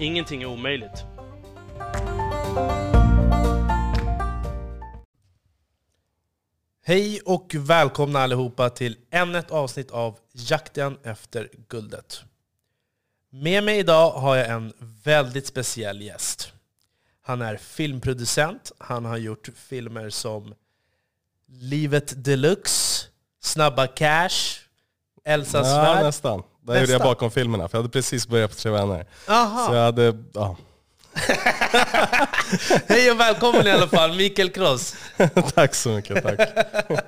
Ingenting är omöjligt. Hej och välkomna allihopa till ännu ett avsnitt av Jakten efter guldet. Med mig idag har jag en väldigt speciell gäst. Han är filmproducent, han har gjort filmer som Livet Deluxe, Snabba Cash, Elsas Ja, värld. nästan. Där gjorde jag bakom filmerna, för jag hade precis börjat på Tre Vänner. Aha. Så jag hade, ja. Hej och välkommen i alla fall, Mikael Kross. tack så mycket, tack.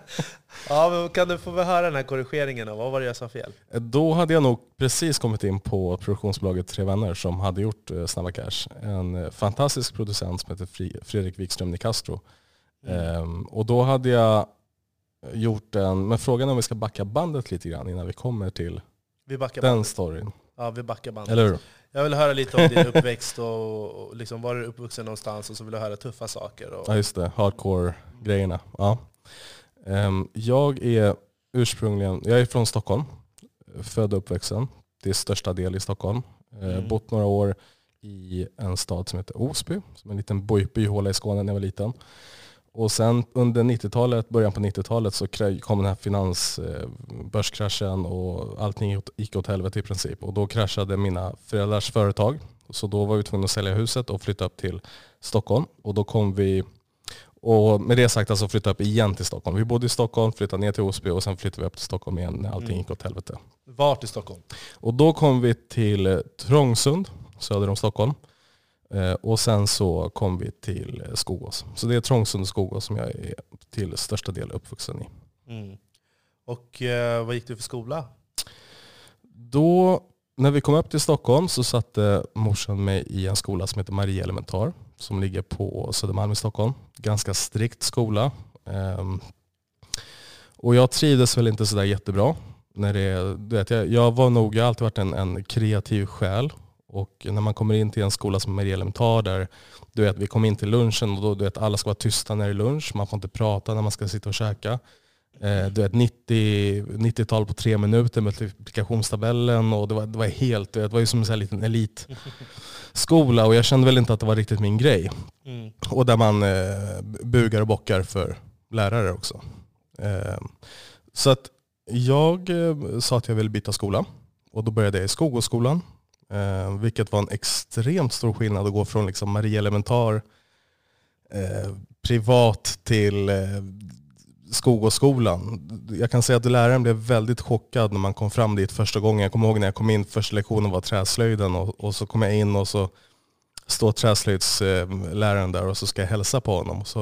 Ja, kan du få höra den här korrigeringen då? Vad var det jag sa fel? Då hade jag nog precis kommit in på produktionsbolaget Tre Vänner som hade gjort eh, Snabba Cash. En eh, fantastisk producent som heter Fredrik Wikström Nicastro. Ehm, och då hade jag gjort en, men frågan är om vi ska backa bandet lite grann innan vi kommer till Vi backar den bandet. storyn. Ja, vi backar bandet. Eller hur? Jag vill höra lite om din uppväxt och, och liksom var du är uppvuxen någonstans och så vill jag höra tuffa saker. Och, Ja just det, hardcore-grejerna. Ja. Ehm, jag är ursprungligen, jag är från Stockholm, född och uppvuxen. Det är största del i Stockholm. Eh, Mm. Bott några år i en stad som heter Osby, som är en liten by- byhåla i Skåne när jag var liten. Och sen under 90-talet, början på 90-talet så kom den här finans, eh, och allting gick åt- helvete i princip. Och då kraschade mina föräldrars företag. Så då var vi tvungna att sälja huset och flytta upp till Stockholm. Och då kom vi, och med det sagt alltså flytta upp igen till Stockholm. Vi bodde i Stockholm, flyttade ner till Osby och sen flyttade vi upp till Stockholm igen när allting Mm. gick åt helvete. Vart i Stockholm? Och då kom vi till Trångsund, söder om Stockholm. Eh, och sen så kom vi till eh, Skogås. Så det är Trångsund och Skogås som jag är till största del uppvuxen i. Mm. Och eh, vad gick du för skola? Då, när vi kom upp till Stockholm så satte morsan mig i en skola som heter Maria Elementar som ligger på Södermalm i Stockholm. Ganska strikt skola. Ehm, och jag trivdes väl inte sådär jättebra. När det, du vet, jag, jag var nog, jag har alltid varit en, en kreativ själ. Och när man kommer in till en skola som Maria Elementar där du vet, vi kom in till lunchen och då, du vet, alla ska vara tysta när det är lunch. Man får inte prata när man ska sitta och käka. Eh, du vet 90 90-tal på tre minuter, multiplikationstabellen och det var, det var helt, vet, det var ju som en sån här liten elitskola och jag kände väl inte att det var riktigt min grej. Mm. Och där man eh, bugar och bockar för lärare också. Eh, så att jag eh, sa att jag ville byta skola och då började jag i Skogåsskolan. Eh, vilket var en extremt stor skillnad att gå från liksom Maria Elementar eh, privat till eh, Skogåsskolan. Jag kan säga att läraren blev väldigt chockad när man kom fram dit första gången. Jag kommer ihåg när jag kom in, första lektionen var träslöjden och, och så kom jag in och så står träslöjdsläraren där och så ska jag hälsa på honom och så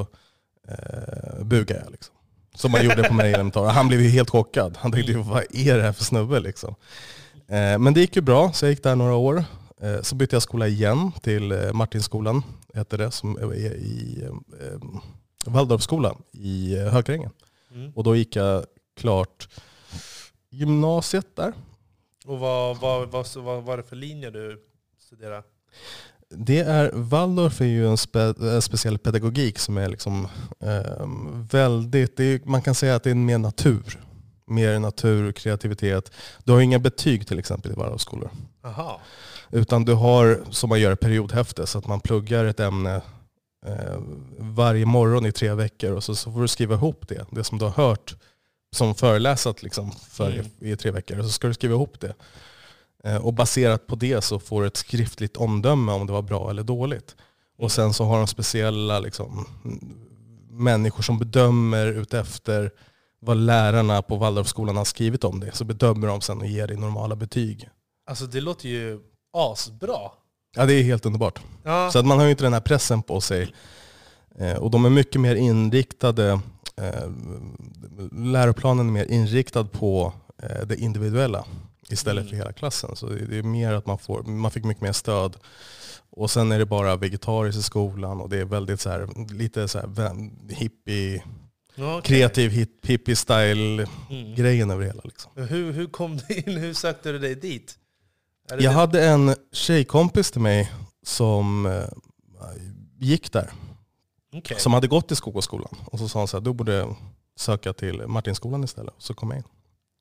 eh, bugar jag. Liksom. Som man gjorde på Maria Elementar. Han blev ju helt chockad. Han tänkte ju, vad är det här för snubbe liksom? Eh, men det gick ju bra, så jag gick där några år. Eh, så bytte jag skola igen till eh, Martinskolan, heter det, som är i Waldorfskolan i Hökarängen. Mm. Och då gick jag klart gymnasiet där. Och vad, vad, vad, vad, var det för linje du studerade? Det är, Waldorf är ju en, spe, en speciell pedagogik som är liksom eh, väldigt, är, man kan säga att det är mer natur. Mer natur, kreativitet. Du har inga betyg till exempel i Waldorfskolor. Utan du har, som man gör, periodhäfte. Så att man pluggar ett ämne eh, varje morgon i tre veckor och så, så får du skriva ihop det. Det som du har hört som föreläsat liksom, för, Mm. i tre veckor. Och så ska du skriva ihop det. Eh, och baserat på det så får du ett skriftligt omdöme om det var bra eller dåligt. Och sen så har de speciella liksom, mm, människor som bedömer utefter vad lärarna på Waldorfskolan har skrivit om det. Så bedömer de sen och ger dig normala betyg. Alltså det låter ju asbra. Ja det är helt underbart. Ja. Så att man har ju inte den här pressen på sig. Eh, och de är mycket mer inriktade, eh, läroplanen är mer inriktad på eh, det individuella istället Mm. för hela klassen. Så det är mer att man, får, man fick mycket mer stöd. Och sen är det bara vegetariskt i skolan och det är väldigt så här, lite så här hippie, Okej. kreativ hip- hippie-style Mm. över hela. Liksom. Hur, hur kom du in? Hur sökte du dig dit? Jag det- hade en tjejkompis till mig som eh, gick där. Okej. Som hade gått i Skogåskolan. Och så sa han så här, du borde söka till Martinskolan istället. Så kom jag in.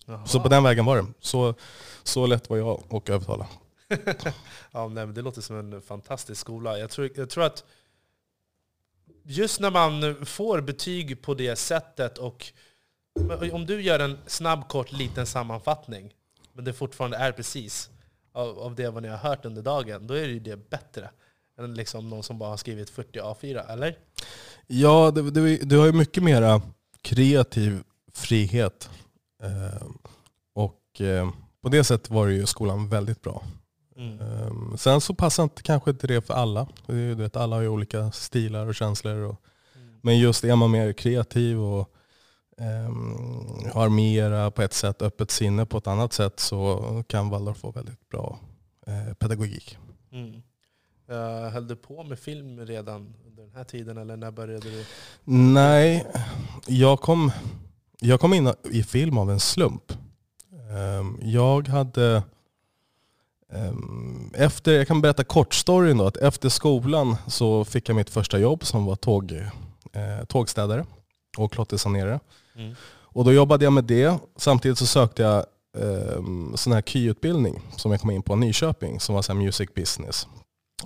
Jaha. Så på den vägen var det. Så, så lätt var jag att övertala. ja, nej, men det låter som en fantastisk skola. Jag tror, jag tror att just när man får betyg på det sättet och om du gör en snabb, kort, liten sammanfattning, men det fortfarande är precis av, av det vad ni har hört under dagen, då är det ju det bättre än liksom någon som bara har skrivit 40 A4, eller? Ja, du, du, du har ju mycket mera kreativ frihet. Eh, och eh, på det sättet var ju skolan väldigt bra. Mm. Eh, sen så passar inte kanske inte det för alla. Du vet, alla har ju olika stilar och känslor. Och, men just är man mer kreativ och ehm, har mera på ett sätt öppet sinne på ett annat sätt så kan Waldorf få väldigt bra eh, pedagogik. Mm. Uh, höll du på med film redan under den här tiden, eller när började du? Nej, jag kom, jag kom in i film av en slump. Ehm, Jag hade, ehm, efter, jag kan berätta kortstoryn då, att efter skolan så fick jag mitt första jobb som var tåg, eh, tågstädare och klottersanerare. Mm. Och då jobbade jag med det. Samtidigt så sökte jag um, sån här KY-utbildning som jag kom in på i Nyköping som var så music business.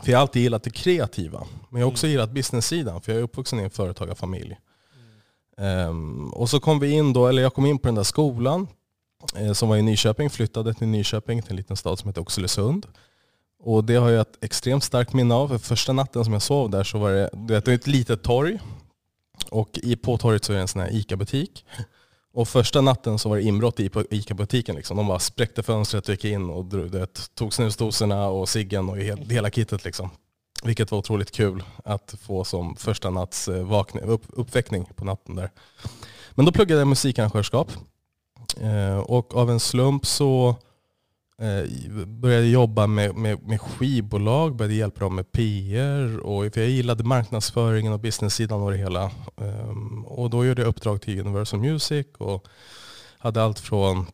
För jag har alltid gillat det kreativa. Men jag har också gillat business-sidan för jag är uppvuxen i en företagarfamilj. Ehm, och så kom vi in då, eller jag kom in på den där skolan eh, Eh, som var i Nyköping, flyttade till Nyköping till en liten stad som heter Oxelösund. Och det har jag ett extremt starkt minne av. För första natten som jag sov där så var det, du vet, det är ett litet torg. Och i, på torget så är det en sån här ICA-butik. Och första natten så var det inbrott i ICA-butiken. Liksom. De bara spräckte fönstret och gick in och du vet, tog snusdoserna och ciggen och hela kittet. Liksom. Vilket var otroligt kul att få som första natts eh, vakning, upp, uppväckning på natten där. Men då pluggade jag musikarrangörskap. Eh, och av en slump så eh, började jag jobba med, med, med skivbolag, började hjälpa dem med PR. Och, för jag gillade marknadsföringen och business-sidan och det hela. Ehm, och då gjorde jag uppdrag till Universal Music och hade allt från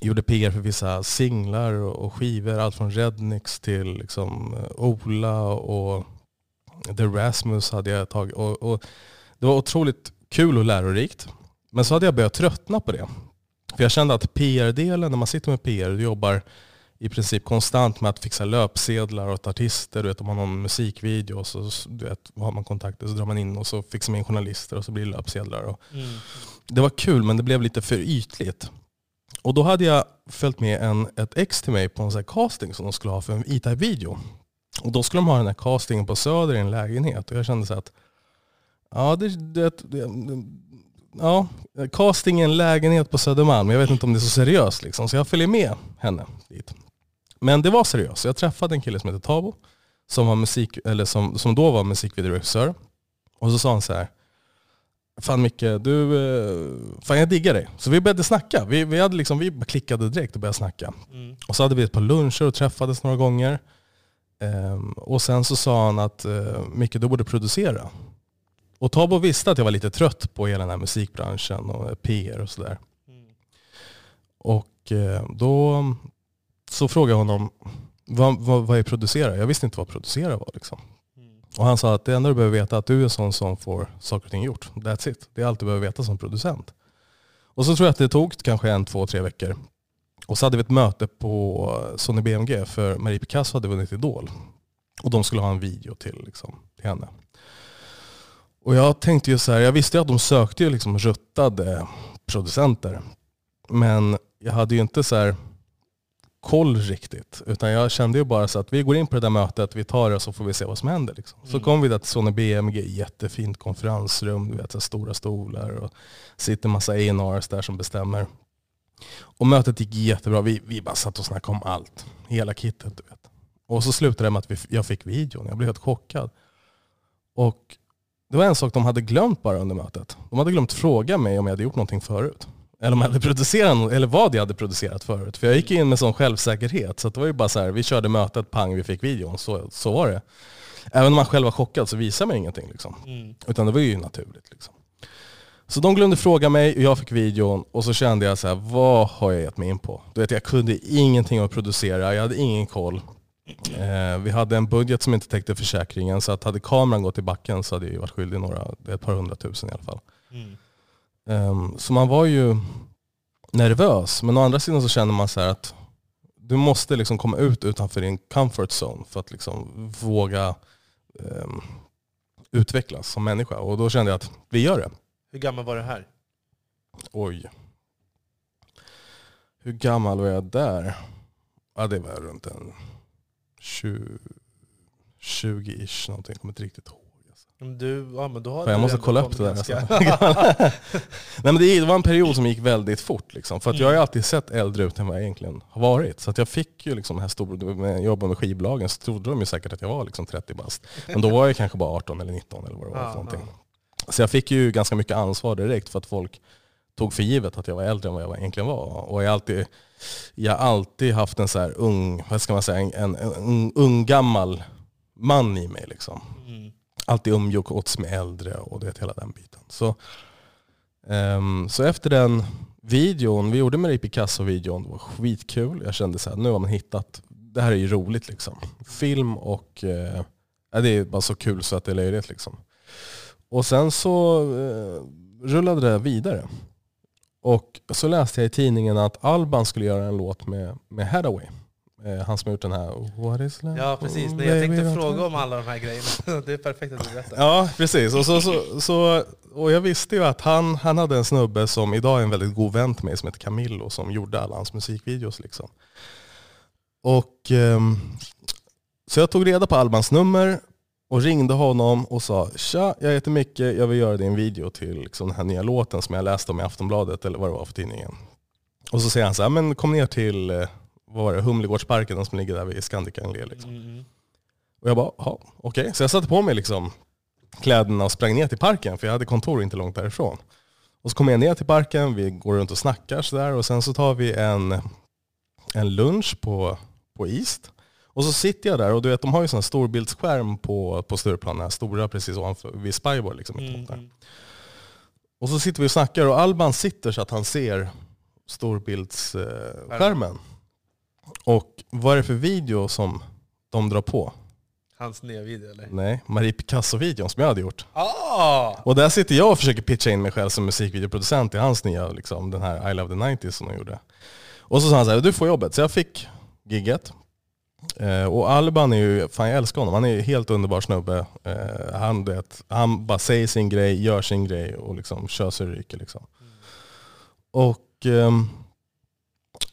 gjorde PR för vissa singlar och skivor. Allt från Rednix till liksom eh, Ola och The Rasmus hade jag tagit. Och, och det var otroligt kul och lärorikt. Men så hade jag börjat tröttna på det. För jag kände att PR-delen, när man sitter med PR, du jobbar i princip konstant med att fixa löpsedlar åt artister. Du vet, om man har någon musikvideo och så du vet, har man kontakter så drar man in och så fixar man in journalister och så blir det löpsedlar. Och Mm. det var kul men det blev lite för ytligt. Och då hade jag följt med en, ett ex till mig på en sån här casting som de skulle ha för en E-Type-video. Och då skulle de ha den här castingen på Söder i en lägenhet. Och jag kände så att, ja, det, det, det, ja casting i en lägenhet på Södermalm, jag vet inte om det är så seriöst. Liksom. Så jag följer med henne dit. Men det var seriöst. Jag träffade en kille som heter Tabo, som, var musik, eller som, som då var musikvideoregissör. Och så sa han så här, Fan Micke, du, eh, fan jag diggar dig. Så vi började snacka. Vi, vi, hade liksom, vi klickade direkt och började snacka. Mm. Och så hade vi ett par luncher och träffades några gånger. Ehm, och sen så sa han att eh, Micke, du borde producera. Och Tabo visste att jag var lite trött på hela den här musikbranschen och PR och sådär. Mm. Och eh, då så frågade jag honom, vad, vad, vad är producera? Jag visste inte vad producera var. Liksom. Mm. Och han sa att det enda du behöver veta är att du är en sån som får saker och ting gjort. That's it. Det är allt du behöver veta som producent. Och så tror jag att det tog kanske en, två, tre veckor. Och så hade vi ett möte på Sony BMG för Marie Picasso hade vunnit Idol. Och de skulle ha en video till, liksom, till henne. Och jag tänkte ju så här, jag visste ju att de sökte ju liksom ruttade producenter. Men jag hade ju inte så här koll riktigt. Utan jag kände ju bara så att vi går in på det där mötet, vi tar det och så får vi se vad som händer. Liksom. Så Mm. kom vi där till Sony BMG, jättefint konferensrum, du vet, så stora stolar och sitter massa A&Rs där som bestämmer. Och mötet gick jättebra, vi, vi bara satt och snackade om allt. Hela kittet du vet. Och så slutade det med att vi, jag fick videon, jag blev helt chockad. Och det var en sak de hade glömt bara under mötet. De hade glömt fråga mig om jag hade gjort någonting förut. Eller om jag hade producerat eller vad jag hade producerat förut. För jag gick in med sån självsäkerhet. Så det var ju bara så här, vi körde mötet, pang, vi fick videon. Så, så var det. Även om man själv var chockad så visade man ingenting. Liksom. Mm. Utan det var ju naturligt. Liksom. Så de glömde fråga mig och jag fick videon och så kände jag så här, vad har jag gett mig in på? Du vet, jag kunde ingenting att producera, jag hade ingen koll. Eh, vi hade en budget som inte täckte försäkringen så att hade kameran gått i backen så hade jag varit skyldig några, ett par hundratusen i alla fall. Mm. Um, så man var ju nervös. Men å andra sidan så känner man så att du måste liksom komma ut utanför din comfort zone för att liksom våga um, utvecklas som människa. Och då kände jag att vi gör det. Hur gammal var du här? Oj. Hur gammal var jag där? Ja, det var runt en 20 20-ish någonting. Jag kommer inte riktigt ihåg. Alltså. Du, ja, men då har jag du måste kolla upp det där. Alltså. Nej, men det var en period som gick väldigt fort. Liksom. För att jag har Mm. alltid sett äldre ut än vad jag egentligen har varit. Så att jag fick ju liksom här stor, med jobba med skivbolagen så trodde de ju säkert att jag var liksom 30 bast. Men då var jag kanske bara 18 eller 19 eller vad det var Ja, för någonting. Så jag fick ju ganska mycket ansvar direkt för att folk tog för givet att jag var äldre än vad jag egentligen var. Och jag har alltid, jag alltid haft en så här ung, vad ska man säga, en, en, en ung, gammal man i mig. Liksom Mm. alltid umgåtts med äldre och det hela den biten. Så, ehm, så efter den videon, vi gjorde Marie Picasso-videon, det var skitkul. Jag kände så här, nu har man hittat, det här är ju roligt liksom. Film och, eh, det är bara så kul så att det är löjligt liksom. Och sen så eh, rullade det vidare. Och så läste jag i tidningen att Alban skulle göra en låt med, med Hathaway. Eh, han som har gjort den här What is love? Ja precis, Nej, jag tänkte fråga om alla de här grejerna. Det är perfekt att du berättar. Ja, precis. Och, så, så, så, och jag visste ju att han, han hade en snubbe som idag är en väldigt god vän till mig som heter Camillo som gjorde alla hans musikvideos. Liksom. Och, ehm, så jag tog reda på Albans nummer och ringde honom och sa Tja, jag heter Micke, jag vill göra din video till liksom, den här nya låten som jag läste om i Aftonbladet eller vad det var för tidningen. Och så säger han så här, men kom ner till eh, vad var det, Humlegårdsparken som ligger där vid Scandic Englé. Liksom. Mm. Och jag bara, ja, okej. Så jag satte på mig liksom kläderna och sprang ner till parken, för jag hade kontor inte långt därifrån. Och så kommer jag ner till parken, vi går runt och snackar sådär och sen så tar vi en, en lunch på, på East. Och så sitter jag där och du vet, de har ju sån här storbildsskärm på, på Stureplan, den här stora precis ovanför, vid Spybar liksom. Mm. där. Och så sitter vi och snackar och Alban sitter så att han ser storbildsskärmen. Skärmen. och vad är det för video som de drar på? Hans nya video eller? Nej, Marie Picasso-videon som jag hade gjort. Ah! Och där sitter jag och försöker pitcha in mig själv som musikvideoproducent i hans nya, liksom, den här I Love the 90s som de gjorde. Och så sa han så här, du får jobbet. Så jag fick gigget. Eh, och Alban är ju, fan jag älskar honom, han är ju helt underbar snubbe. Eh, han, vet, han bara säger sin grej, gör sin grej och liksom kör så det ryker. Liksom. Och ehm,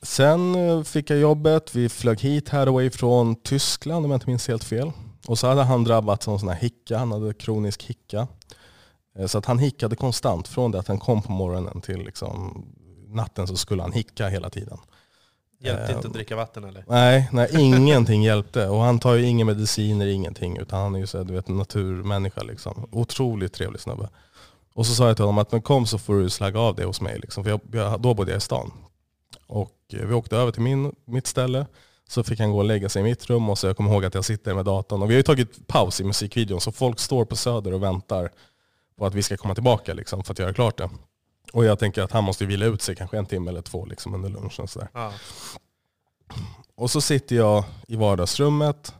sen eh, fick jag jobbet, vi flög hit Hathaway från Tyskland om jag inte minns helt fel. Och så hade han drabbats av en sån här hicka, han hade kronisk hicka. Eh, så att han hickade konstant från det att han kom på morgonen till liksom natten så skulle han hicka hela tiden. Hjälpte Eh, inte att dricka vatten eller? Nej, nej ingenting hjälpte. Och han tar ju inga mediciner, ingenting. Utan han är ju så du vet, en naturmänniska. Liksom. Otroligt trevlig snubbe. Och så sa jag till honom att men kom så får du slagga av det hos mig. Liksom. För jag, jag, då bodde jag i stan. Och eh, vi åkte över till min, mitt ställe. Så fick han gå och lägga sig i mitt rum och så jag kommer ihåg att jag sitter med datorn. Och vi har ju tagit paus i musikvideon så folk står på Söder och väntar på att vi ska komma tillbaka liksom, för att göra klart det. Och jag tänker att han måste vila ut sig kanske en timme eller två liksom, under lunchen. Och. Ja. Och så sitter jag i vardagsrummet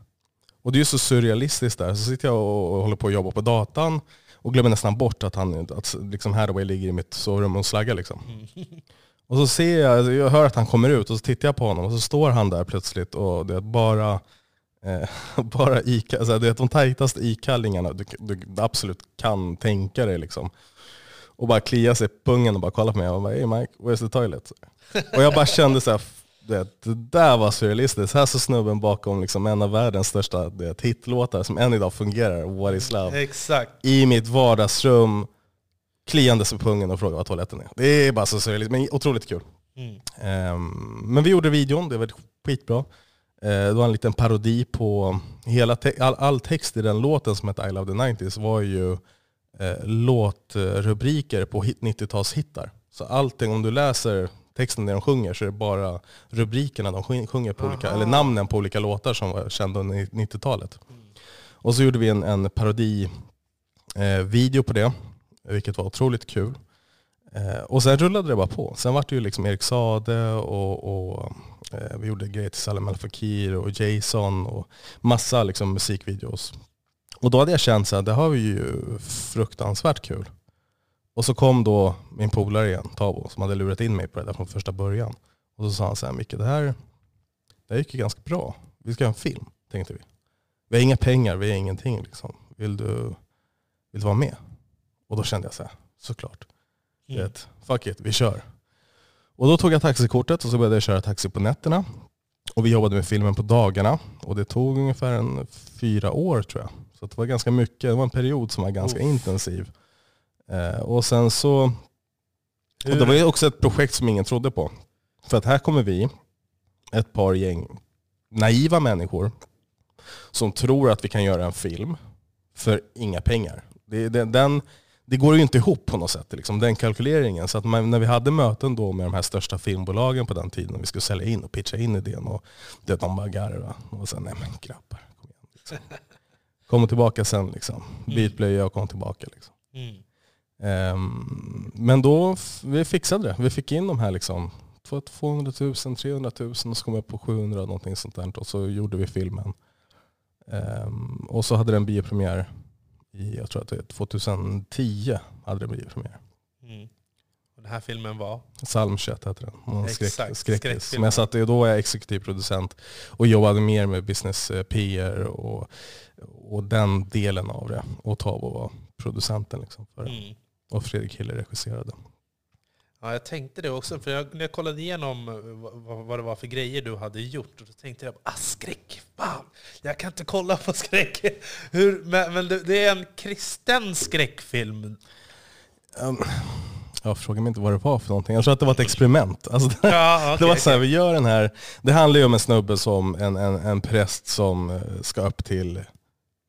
och det är ju så surrealistiskt där. Så sitter jag och och håller på att jobba på datan och glömmer nästan bort att, han, att liksom Hathaway ligger i mitt sovrum och slaggar. Liksom. Och så ser jag, jag hör att han kommer ut och så tittar jag på honom och så står han där plötsligt och det är bara, eh, bara Ica, alltså det är de tajtaste ikallingarna du, du absolut kan tänka dig. Liksom. Och bara kliar sig i pungen och bara kollar på mig och bara hey Mike, where's the toilet? Och jag bara kände så här, det, det där var surrealistiskt. Här står snubben bakom liksom en av världens största det, hitlåtar som än idag fungerar, What is love? Exakt. I mitt vardagsrum, kliandes på pungen och frågar vad toaletten är. Det är bara så surrealistiskt, men otroligt kul. Mm. Ehm, men vi gjorde videon, det var skitbra. Uh, det var en liten parodi på hela all, all text i den låten som heter I Love the 90s var ju låtrubriker på hit, 90-talshittar. Så allting, om du läser texten när de sjunger så är det bara rubrikerna de sjung- sjunger på olika, Aha. eller namnen på olika låtar som var kända under 90-talet. Och så gjorde vi en, en parodi eh, på det, vilket var otroligt kul. Eh, och sen rullade det bara på. Sen var det ju liksom Erik Sade och, och eh, vi gjorde grejer till Salem Al Fakir och Jason och massa liksom musikvideos. Och då hade jag känt att det har vi ju fruktansvärt kul. Och så kom då min polare igen, Tabo, som hade lurat in mig på det där från första början. Och så sa han så här, Micke det här, det här gick ju ganska bra. Vi ska göra en film, tänkte vi. Vi har inga pengar, vi har ingenting. Liksom. Vill, du, vill du vara med? Och då kände jag så här, såklart. Mm. vet, fuck it, vi kör. Och då tog jag taxikortet och så började jag köra taxi på nätterna. Och vi jobbade med filmen på dagarna. Och det tog ungefär en fyra år tror jag. Så det var ganska mycket, det var en period som var ganska Uff. intensiv. Eh, och sen så, och det var ju också ett projekt som ingen trodde på. För att här kommer vi, ett par gäng naiva människor, som tror att vi kan göra en film för inga pengar. Det, det, den, det går ju inte ihop på något sätt, liksom, den kalkyleringen. Så att man, när vi hade möten då med de här största filmbolagen på den tiden, och vi skulle sälja in och pitcha in idén, och det, de bara garvade. Och sen, nej men grabbar, kom igen. Liksom. Kom tillbaka sen, liksom. byt blöja och kom tillbaka. Liksom. Mm. Ehm, men då, vi fixade det. Vi fick in de här liksom, 200 000, 300 000 och så kom jag på 700 någonting sånt där. Och så gjorde vi filmen. Ehm, och så hade den biopremiär i, jag tror att det är 2010 hade den biopremiär. Mm. Och den här filmen var? Psalm 21 hette den. Och skräck, Exakt, skräckis. Men jag satt, då var jag exekutiv producent och jobbade mer med business eh, PR och, och den delen av det. Och Tavo var producenten liksom för det. Mm. Och Fredrik Hille regisserade. Ja, jag tänkte det också. För jag, när jag kollade igenom eh, vad, vad det var för grejer du hade gjort, och då tänkte jag ah, skräck. Fan, jag kan inte kolla på skräck. Hur, men men det, det är en kristen skräckfilm. Um, jag frågar mig inte vad det var för någonting. Jag tror att det var ett experiment. Alltså, Ja, det var så här, vi gör den här, det handlar ju om en snubbe som, en, en, en präst som eh, ska upp till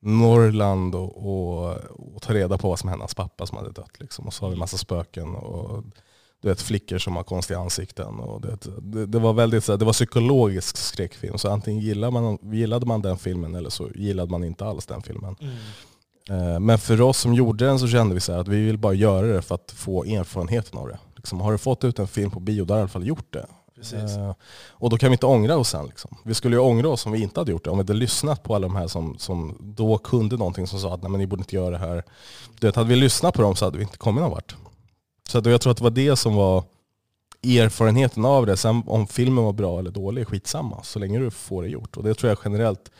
Norrland och, och, och ta reda på vad som hände hans pappa som hade dött. Liksom. Och så har vi massa spöken och du vet, flickor som har konstiga ansikten. Och det, det, det var väldigt det var psykologisk skräckfilm. Så antingen gillade man, gillade man den filmen eller så gillade man inte alls den filmen. Mm. Eh, Men för oss som gjorde den så kände vi så att vi vill bara göra det för att få erfarenheten av det. Liksom, har du fått ut en film på bio, då har du i alla fall gjort det. Precis. Eh, Och då kan vi inte ångra oss sen. Liksom. Vi skulle ju ångra oss om vi inte hade gjort det. Om vi hade lyssnat på alla de här som, som då kunde någonting som sa att Nej, men ni borde inte göra det här. Du vet, hade vi lyssnat på dem så hade vi inte kommit någon vart. Så att jag tror att det var det som var erfarenheten av det. Sen om filmen var bra eller dålig, skitsamma. Så länge du får det gjort. Och det tror jag generellt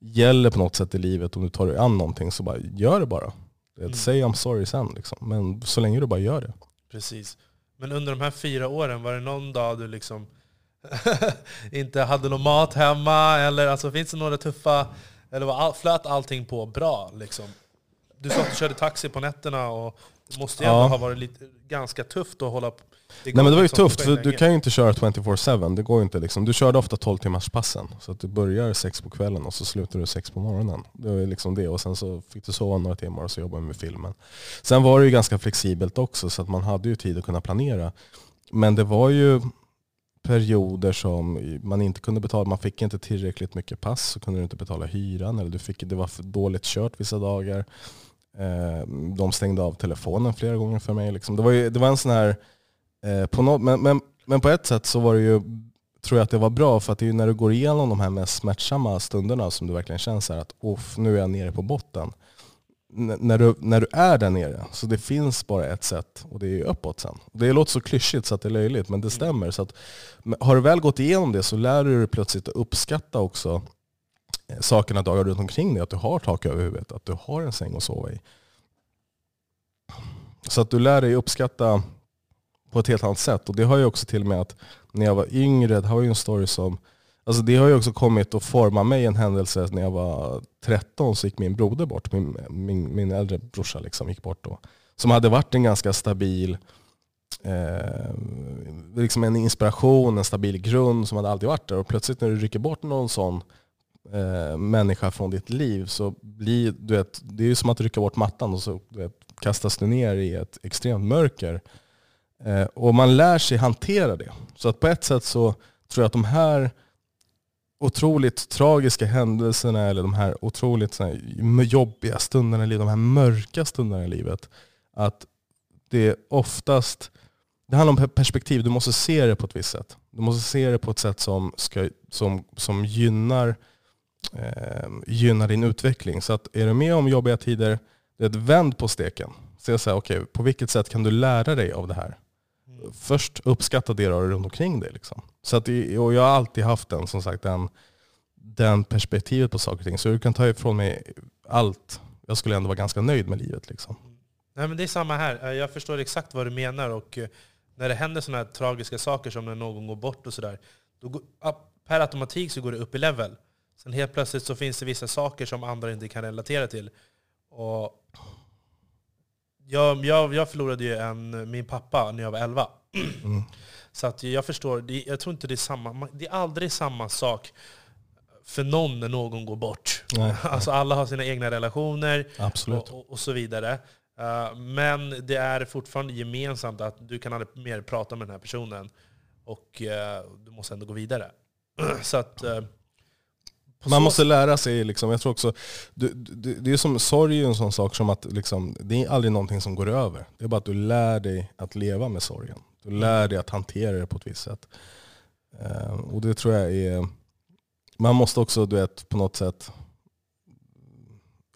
gäller på något sätt i livet. Om du tar dig an någonting så bara gör det bara. Mm. Säg I'm sorry sen. Liksom. Men så länge du bara gör det. Precis. Men under de här fyra åren, var det någon dag du liksom inte hade någon mat hemma? Eller alltså, finns det några tuffa... Eller var all, flöt allting på bra? Liksom? Du sa att du körde taxi på nätterna och det måste ju ändå Ja. ha varit lite, ganska tufft att hålla på. Nej men det var ju liksom tufft, för du kan ju inte köra 24-7. Det går ju inte liksom. Du körde ofta 12 timmars passen. Så att du börjar sex på kvällen och så slutar du sex på morgonen. Det var ju liksom det. Och sen så fick du sova några timmar och så jobbade vi med filmen. Sen var det ju ganska flexibelt också så att man hade ju tid att kunna planera. Men det var ju perioder som man inte kunde betala. Man fick inte tillräckligt mycket pass så kunde du inte betala hyran. Eller du fick, det var för dåligt kört vissa dagar. Eh, De stängde av telefonen flera gånger för mig. Liksom. Det, var ju, det var en sån här Eh, på nå- men, men, men på ett sätt så var det ju, tror jag att det var bra för att det är ju när du går igenom de här mest smärtsamma stunderna som du verkligen känner så att Off, nu är jag nere på botten. N- när, du, när du är där nere, så det finns bara ett sätt och det är ju uppåt sen. Det låter så klyschigt så att det är löjligt men det stämmer. Så att, har du väl gått igenom det så lär du dig plötsligt att uppskatta också sakerna dagar runt omkring dig. Att du har tak över huvudet, att du har en säng att sova i. Så att du lär dig uppskatta på ett helt annat sätt. Och det har ju också till och med att när jag var yngre, det här var ju en story som, alltså det har ju också kommit att forma mig en händelse när jag var 13 så gick min broder bort, min, min, min äldre brorsa liksom gick bort då. Som hade varit en ganska stabil, eh, liksom en inspiration, en stabil grund som hade alltid varit där. Och plötsligt när du rycker bort någon sån eh, människa från ditt liv så blir du vet, det är ju som att rycka bort mattan och så du vet, kastas du ner i ett extremt mörker. Eh, och man lär sig hantera det. Så att på ett sätt så tror jag att de här otroligt tragiska händelserna eller de här otroligt så här, jobbiga stunderna i livet, de här mörka stunderna i livet, att det oftast det handlar om perspektiv. Du måste se det på ett visst sätt. Du måste se det på ett sätt som, ska, som, som gynnar, eh, gynnar din utveckling. Så att är du med om jobbiga tider, det är ett vänd på steken. Se så här, okay, på vilket sätt kan du lära dig av det här? Mm. Först uppskatta det du har runt omkring dig. Liksom. Så att, och jag har alltid haft den, som sagt, den, den perspektivet på saker och ting. Så du kan ta ifrån mig allt. Jag skulle ändå vara ganska nöjd med livet. Liksom. Nej, men det är samma här. Jag förstår exakt vad du menar. Och eh, när det händer sådana här tragiska saker som när någon går bort och sådär, per automatik så går det upp i level. Sen helt plötsligt så finns det vissa saker som andra inte kan relatera till. Och jag, jag, jag förlorade ju en, min pappa när jag var 11. Mm. Så att jag förstår, jag tror inte det är samma, det är aldrig samma sak för någon när någon går bort. Nej. Alltså alla har sina egna relationer och, och, och, så vidare. Uh, men det är fortfarande gemensamt att du kan aldrig mer prata med den här personen. Och uh, du måste ändå gå vidare. så att, uh, man måste lära sig, liksom, jag tror också, det, det, det är som sorg är en sån sak som att liksom, det är aldrig någonting som går över. Det är bara att du lär dig att leva med sorgen. Du lär dig att hantera det på ett visst sätt. Uh, och det tror jag är, man måste också du vet, på något sätt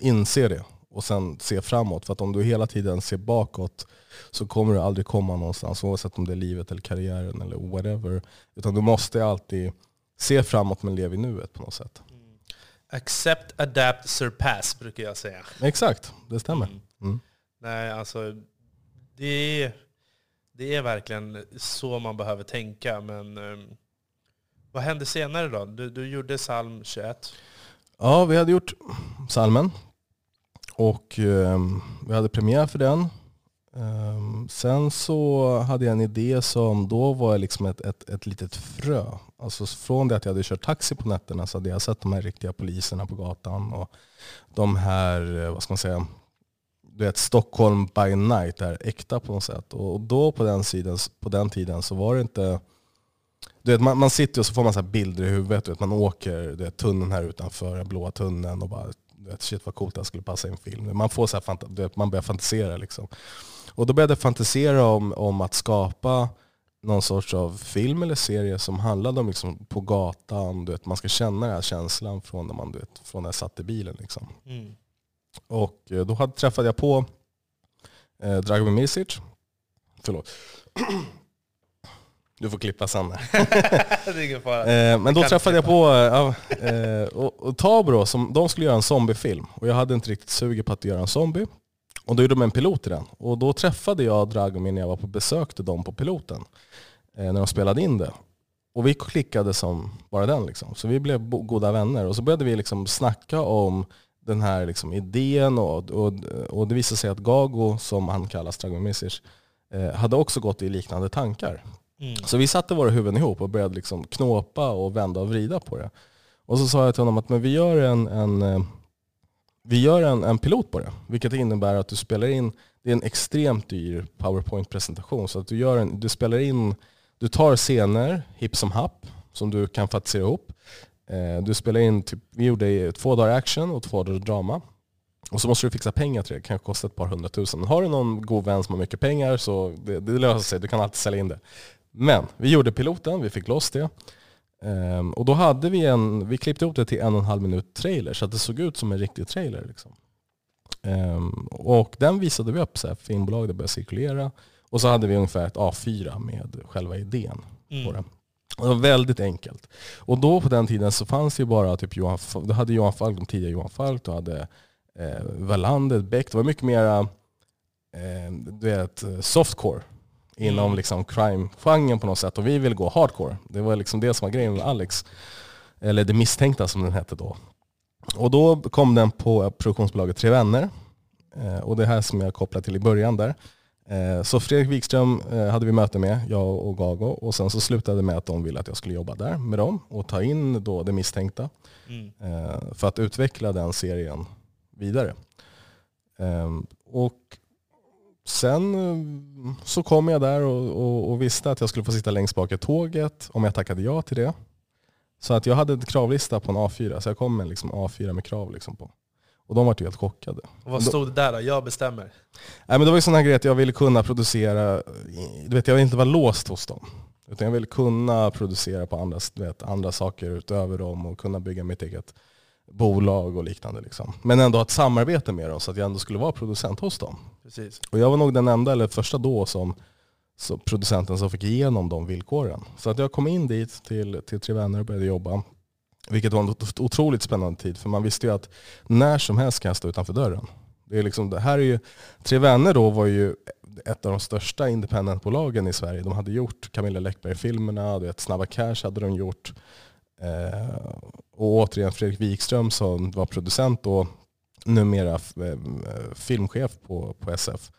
inse det och sen se framåt. För att om du hela tiden ser bakåt så kommer du aldrig komma någonstans oavsett om det är livet eller karriären eller whatever. Utan du måste alltid se framåt men leva i nuet på något sätt. Accept, adapt, surpass brukar jag säga. Exakt, det stämmer. Mm. Mm. Nej, alltså det är, det är verkligen så man behöver tänka. Men um, vad hände senare då? Du, du gjorde psalm 21. Ja, vi hade gjort salmen. Och um, vi hade premiär för den. Um, sen så hade jag en idé som då var liksom ett, ett, ett litet frö. Alltså från det att jag hade kört taxi på nätterna så hade jag sett de här riktiga poliserna på gatan. Och de här, eh, vad ska man säga, du vet Stockholm by night, det här äkta på något sätt. Och då på den, sidan, på den tiden så var det inte du vet, man, man sitter och så får man så bilder i huvudet. Du vet, man åker du vet, tunneln här utanför, den blåa tunneln och bara du vet, shit vad coolt det här skulle passa i en film. Man, får så här, du vet, man börjar fantisera. Liksom. Och då började jag fantisera om, om att skapa någon sorts av film eller serie som handlade om liksom, på gatan, du vet, man ska känna den här känslan från när man du vet, från när jag satt i bilen. Liksom. Mm. Och eh, då hade, träffade jag på eh, Dragomir Misic. Förlåt. Du får klippa sen. eh, men då träffade jag på eh, och, och Tabro, som, de skulle göra en zombiefilm. Och jag hade inte riktigt suget på att göra en zombie. Och då gjorde de en pilot i den. Och då träffade jag Dragomir när jag var på besök till dem på piloten. Eh, när de spelade in det. Och vi klickade som bara den. Liksom. Så vi blev goda vänner. Och så började vi liksom snacka om den här liksom idén. Och, och, och det visade sig att Gago, som han kallas, Dragomir eh, hade också gått i liknande tankar. Mm. Så vi satte våra huvuden ihop och började liksom knåpa och vända och vrida på det. Och så sa jag till honom att men vi gör en, en eh, vi gör en, en pilot på det. Vilket innebär att du spelar in, det är en extremt dyr powerpoint-presentation. Så att du, gör en, du spelar in, du tar scener hipp som happ som du kan fantisera ihop. Eh, du spelar in, typ, vi gjorde två dagar action och två dagar drama. Och så måste du fixa pengar till det, det kan kosta ett par hundratusen. Har du någon god vän som har mycket pengar så det, det löser sig, du kan alltid sälja in det. Men vi gjorde piloten, vi fick loss det. Um, och då hade vi en, vi klippte ihop det till en och en halv minut trailer så att det såg ut som en riktig trailer. Liksom. Um, och den visade vi upp, så här, filmbolag, det började cirkulera. Och så hade vi ungefär ett A4 med själva idén mm. på det. Det var väldigt enkelt. Och då på den tiden så fanns det ju bara typ Johan, du hade Johan Falk, de tidiga Johan Falk, du hade eh, Wallander, Beck. Det var mycket mera eh, du vet, softcore inom mm. liksom crime-genren på något sätt. Och vi ville gå hardcore. Det var liksom det som var grejen med Alex. Eller Det misstänkta som den hette då. Och då kom den på produktionsbolaget Tre Vänner. Eh, och det här som jag kopplade till i början där. Eh, så Fredrik Wikström eh, hade vi möte med, jag och Gago. Och sen så slutade det med att de ville att jag skulle jobba där med dem och ta in då Det misstänkta. Mm. För att utveckla den serien vidare. Och sen eh, så kom jag där och, och, och, visste att jag skulle få sitta längst bak i tåget om jag tackade ja till det. Så att jag hade en kravlista på en A4, så jag kom med liksom A4 med krav liksom på. Och de var helt chockade. Och vad stod det där då? Jag bestämmer? Nej, men det var ju sån här grej att jag ville kunna producera, du vet jag ville inte vara låst hos dem. Utan jag ville kunna producera på andra, vet, andra saker utöver dem och kunna bygga mitt eget bolag och liknande. Liksom. Men ändå ha ett samarbete med dem så att jag ändå skulle vara producent hos dem. Precis. Och jag var nog den enda, eller första då, som så producenten som fick igenom de villkoren. Så att jag kom in dit till, till Tre Vänner och började jobba. Vilket var en otroligt spännande tid, för man visste ju att när som helst kan jag stå utanför dörren. Det, är liksom, det här är ju, Tre Vänner då var ju ett av de största independentbolagen i Sverige. De hade gjort Camilla Läckberg-filmerna, Snabba Cash hade de gjort. Eh, och återigen Fredrik Wikström som var producent då, numera eh, filmchef på, på SF.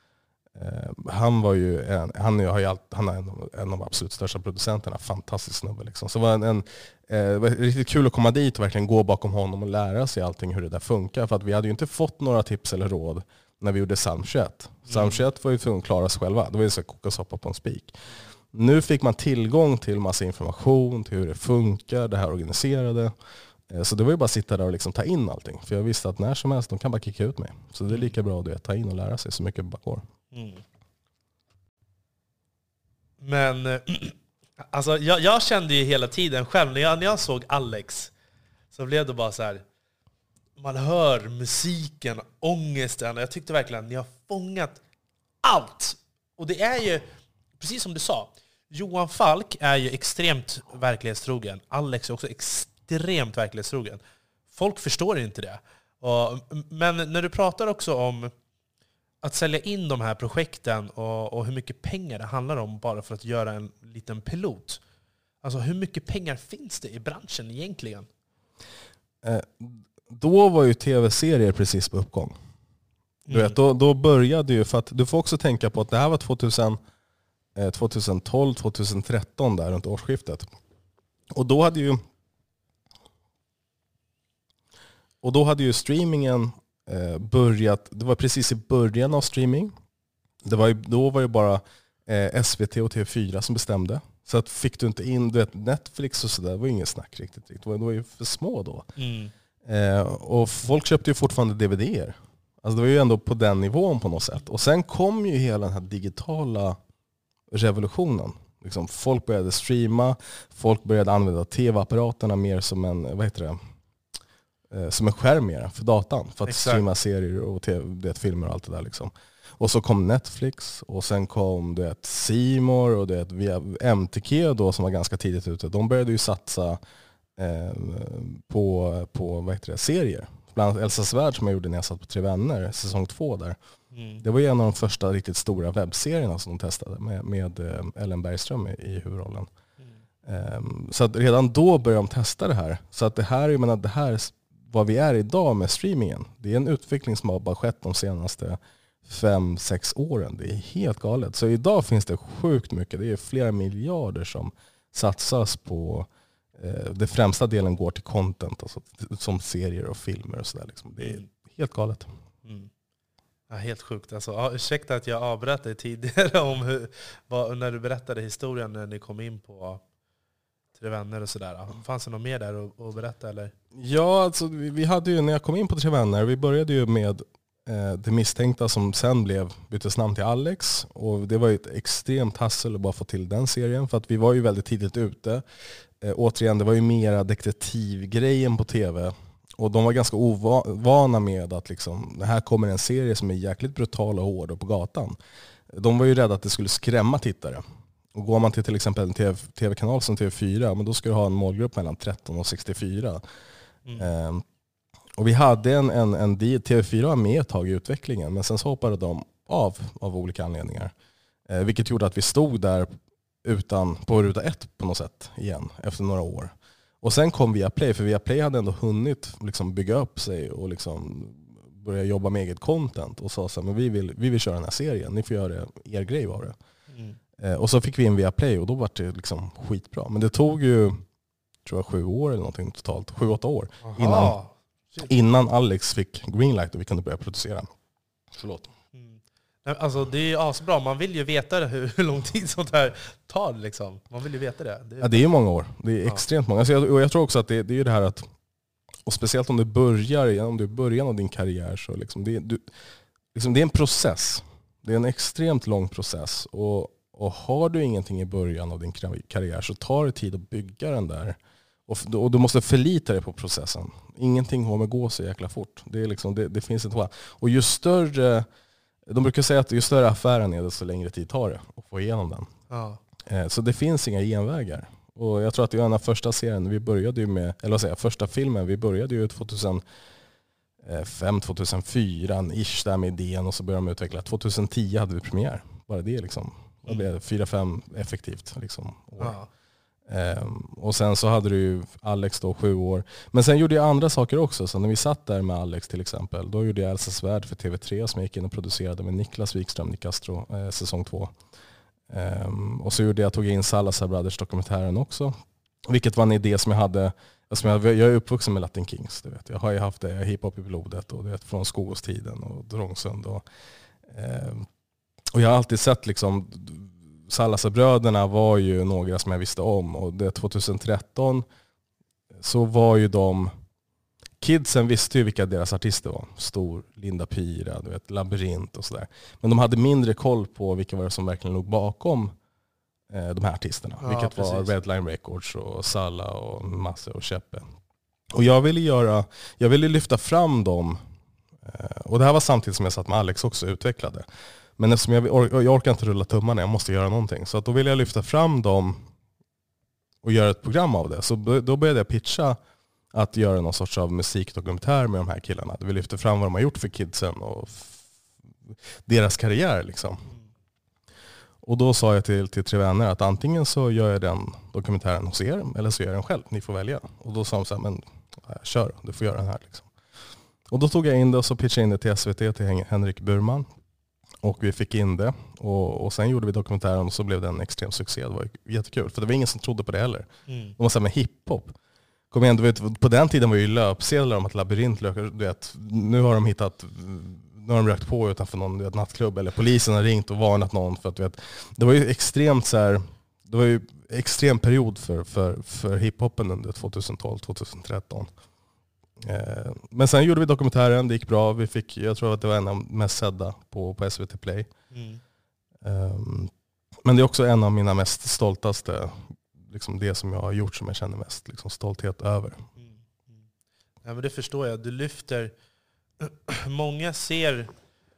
Eh, han, var ju en, han, har ju allt, han är en, en av de absolut största producenterna, fantastisk snubbe. Liksom. Så det var, en, en eh, var riktigt kul att komma dit och verkligen gå bakom honom och lära sig allting hur det där funkar. För att vi hade ju inte fått några tips eller råd när vi gjorde Psalm 21. Psalm 21 var ju tvungna att klara sig själva. Det var ju så att koka soppa på en spik. Nu fick man tillgång till massa information, till hur det funkar, det här organiserade. Eh, så det var ju bara att sitta där och liksom ta in allting. För jag visste att när som helst, de kan bara kicka ut mig. Så det är lika bra att ta in och lära sig så mycket det bara går. Mm. Men eh, alltså, jag, jag, kände ju hela tiden själv, när jag, när jag såg Alex, så blev det bara så här. Man hör musiken, ångesten. Jag tyckte verkligen att ni har fångat allt. Och det är ju, precis som du sa, Johan Falk är ju extremt verklighetstrogen. Alex är också extremt verklighetstrogen. Folk förstår inte det. men när du pratar också om att sälja in de här projekten och, och, hur mycket pengar det handlar om bara för att göra en liten pilot. Alltså hur mycket pengar finns det i branschen egentligen? Eh, då var ju tv-serier precis på uppgång. Du mm. vet, då, då började ju, för att du får också tänka på att det här var 2000, eh, 2012, 2013 där runt årsskiftet. Och då hade ju och då hade ju streamingen eh, börjat, det var precis i början av streaming. Det var ju, då var det bara eh, SVT och TV4 som bestämde. Så att fick du inte in du vet, Netflix och sådär, det var inget snack riktigt. Det var, det var ju för små då. Mm. Eh, och folk köpte ju fortfarande DVD-er. Alltså det var ju ändå på den nivån på något sätt. Och sen kom ju hela den här digitala revolutionen. Liksom folk började streama, folk började använda tv-apparaterna mer som en, vad heter det? Eh, som en skärm mer för datan. För att Exakt. streama serier och TV, det, filmer och allt det där. Liksom. Och så kom Netflix och sen kom det Simor och det via MTK då som var ganska tidigt ute. De började ju satsa eh, på, på vad heter det, serier. Bland annat Elsa Svärd som jag gjorde när jag satt på Tre Vänner, säsong två där. Mm. Det var ju en av de första riktigt stora webbserierna som de testade med, med eh, Ellen Bergström i, i huvudrollen. Mm. Um, så att redan då började de testa det här. Så att det här, jag menar, det här vad vi är idag med streamingen, det är en utveckling som har bara skett de senaste fem, sex åren. Det är helt galet. Så idag finns det sjukt mycket. Det är flera miljarder som satsas på eh, det främsta delen går till content, alltså, som serier och filmer och sådär. Liksom. Det är helt galet. Mm. Ja, helt sjukt. Alltså, ursäkta att jag avbröt dig tidigare om hur, vad, när du berättade historien när ni kom in på Tre Vänner och sådär. Fanns det något mer där att, att berätta eller? Ja, alltså, vi, vi, hade ju, när jag kom in på Tre Vänner, vi började ju med eh, det misstänkta som sen blev, byttes namn till Alex. Och det var ju ett extremt hassel att bara få till den serien, för att vi var ju väldigt tidigt ute. Eh, återigen, det var ju mera detektivgrejen på tv. Och de var ganska ovana med att liksom, det här kommer en serie som är jäkligt brutal och hård och på gatan. De var ju rädda att det skulle skrämma tittare. Och går man till till exempel en tv-kanal som TV4, men då ska du ha en målgrupp mellan 13 och 64. Mm. Um, och vi hade en, en, en TV4 var med ett tag i utvecklingen, men sen så hoppade de av av olika anledningar. Uh, vilket gjorde att vi stod där utan, på ruta ett på något sätt igen efter några år. Och sen kom Viaplay, för Viaplay hade ändå hunnit liksom bygga upp sig och liksom börja jobba med eget content och sa så här, men vi vill, vi vill köra den här serien, ni får göra er grej av det. Mm. Eh, och så fick vi in via Play och då var det liksom skitbra. Men det tog ju tror jag, sju år eller någonting totalt. Sju, åtta år. Innan, innan Alex fick greenlight och vi kunde börja producera. Förlåt. Alltså det är ju asbra, man vill ju veta hur, hur lång tid sånt här tar. Liksom. Man vill ju veta det. Det är, ja, det är många år. Det är ja. extremt många. Alltså jag, och jag tror också att det, det är det här att, och speciellt om du börjar om du är början av din karriär, så liksom det, du, liksom det är en process. Det är en extremt lång process. Och, och har du ingenting i början av din karriär så tar det tid att bygga den där. Och, och du måste förlita dig på processen. Ingenting kommer gå så jäkla fort. Det, är liksom, det, det finns inte Och ju större, de brukar säga att ju större affären är desto längre tid tar det att få igenom den. Ja. Eh, så det finns inga genvägar. Och jag tror att det är en av första serien, vi började ju med, eller vad säger jag, första filmen, vi började ju 2005, 2004, ish där med idén och så började de utveckla. 2010 hade vi premiär. Bara det liksom. Det blev fyra, fem effektivt liksom. Ja. Ehm, och sen så hade du ju Alex då sju år. Men sen gjorde jag andra saker också. Så när vi satt där med Alex till exempel, då gjorde jag Elsa Svärd för TV3 som jag gick in och producerade med Niklas Wikström, Nicastro, eh, säsong två. Um, och så gjorde jag, tog jag in Salazar Brothers dokumentären också. Vilket var en idé som jag hade, alltså jag, jag är uppvuxen med Latin Kings. Du vet. Jag har ju haft det, hiphop i blodet och du vet, från Skogåstiden och Drångsund. Och, um, och jag har alltid sett liksom Salazar-bröderna var ju några som jag visste om och det 2013 så var ju de Kidsen visste ju vilka deras artister var. Stor, Linda Pira, du vet, Labyrint och sådär. Men de hade mindre koll på vilka var det som verkligen låg bakom eh, de här artisterna. Ja, vilket precis. var Redline Records och Salla och Masse och Cheppe. Och jag ville, göra, jag ville lyfta fram dem. Eh, och det här var samtidigt som jag satt med Alex också och utvecklade. Men eftersom jag, jag orkar inte rulla tummarna, jag måste göra någonting. Så att då ville jag lyfta fram dem och göra ett program av det. Så då började jag pitcha att göra någon sorts av musikdokumentär med de här killarna. Vi lyfter fram vad de har gjort för kidsen och deras karriär. Liksom. Och då sa jag till, till tre vänner att antingen så gör jag den dokumentären hos er eller så gör jag den själv. Ni får välja. Och då sa de så här, men kör, du får göra den här. Liksom. Och då tog jag in det och så pitchade in det till SVT, till Henrik Burman. Och vi fick in det. Och, och sen gjorde vi dokumentären och så blev det en extrem succé. Det var jättekul. För det var ingen som trodde på det heller. Mm. De var såhär, med hiphop. Kom igen, du vet, på den tiden var det ju löpsedlar om att labyrint, du vet, nu har de hittat nu har de rökt på utanför någon vet, nattklubb eller polisen har ringt och varnat någon. För att, vet, det var ju extremt så här, det var ju extrem period för, för, för hiphopen under 2012-2013. Eh, men sen gjorde vi dokumentären, det gick bra. Vi fick, jag tror att det var en av de mest sedda på, på SVT Play. Mm. Um, men det är också en av mina mest stoltaste, liksom det som jag har gjort som jag känner mest liksom, stolthet över. Mm. Mm. Ja, men det förstår jag. Du lyfter... Många ser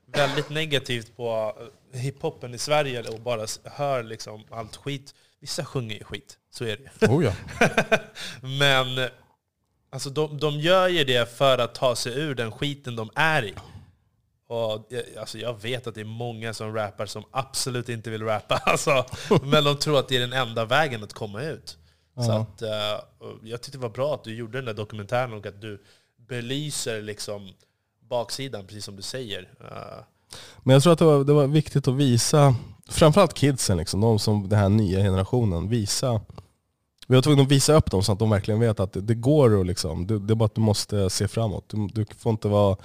väldigt negativt på eh, hiphopen i Sverige och bara hör liksom allt skit. Vissa sjunger ju skit, så är det oh ja. Men Alltså de, de gör ju det för att ta sig ur den skiten de är i. Och, alltså jag vet att det är många som rappar som absolut inte vill rappa, alltså, men de tror att det är den enda vägen att komma ut. Uh -huh. Så att, uh, jag tyckte det var bra att du gjorde den där dokumentären och att du belyser liksom baksidan, precis som du säger. Uh. Men jag tror att det var, det var viktigt att visa, framförallt kidsen, liksom, de som den här nya generationen, visa vi var tvungna att visa upp dem så att de verkligen vet att det, det går att liksom, det, det, är bara att du måste se framåt. Du, du, får inte vara...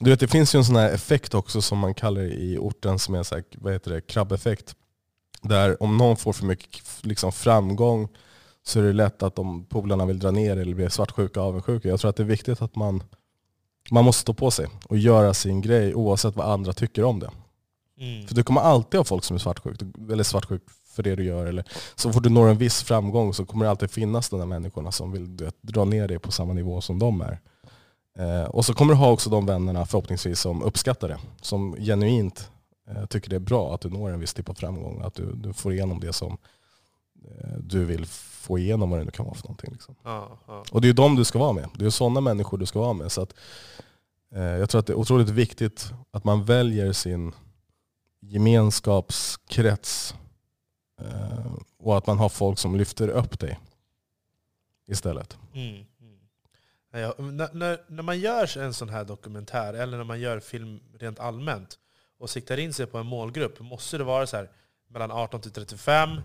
Du vet, det finns ju en sån här effekt också som man kallar i orten som är så här, vad heter det, krabbeffekt. Där om någon får för mycket liksom, framgång så är det lätt att de polarna vill dra ner eller blir svartsjuka och avundsjuka. Jag tror att det är viktigt att man, man måste stå på sig och göra sin grej oavsett vad andra tycker om det. Mm. För du kommer alltid ha folk som är svartsjuka, eller svartsjuk för det du gör. Eller, så fort du når en viss framgång så kommer det alltid finnas de där människorna som vill vet, dra ner dig på samma nivå som de är. Eh, och så kommer du ha också de vännerna förhoppningsvis som uppskattar det. Som genuint eh, tycker det är bra att du når en viss typ av framgång. Att du, du får igenom det som eh, du vill få igenom vad det nu kan vara för någonting. Liksom. Ja, ja. Och det är ju de du ska vara med. Det är sådana människor du ska vara med. Så att, eh, jag tror att det är otroligt viktigt att man väljer sin gemenskapskrets och att man har folk som lyfter upp dig istället. Mm, mm. Ja, när, när, när, man gör en sån här dokumentär, eller när man gör film rent allmänt, och siktar in sig på en målgrupp, måste det vara så här mellan 18 till 35,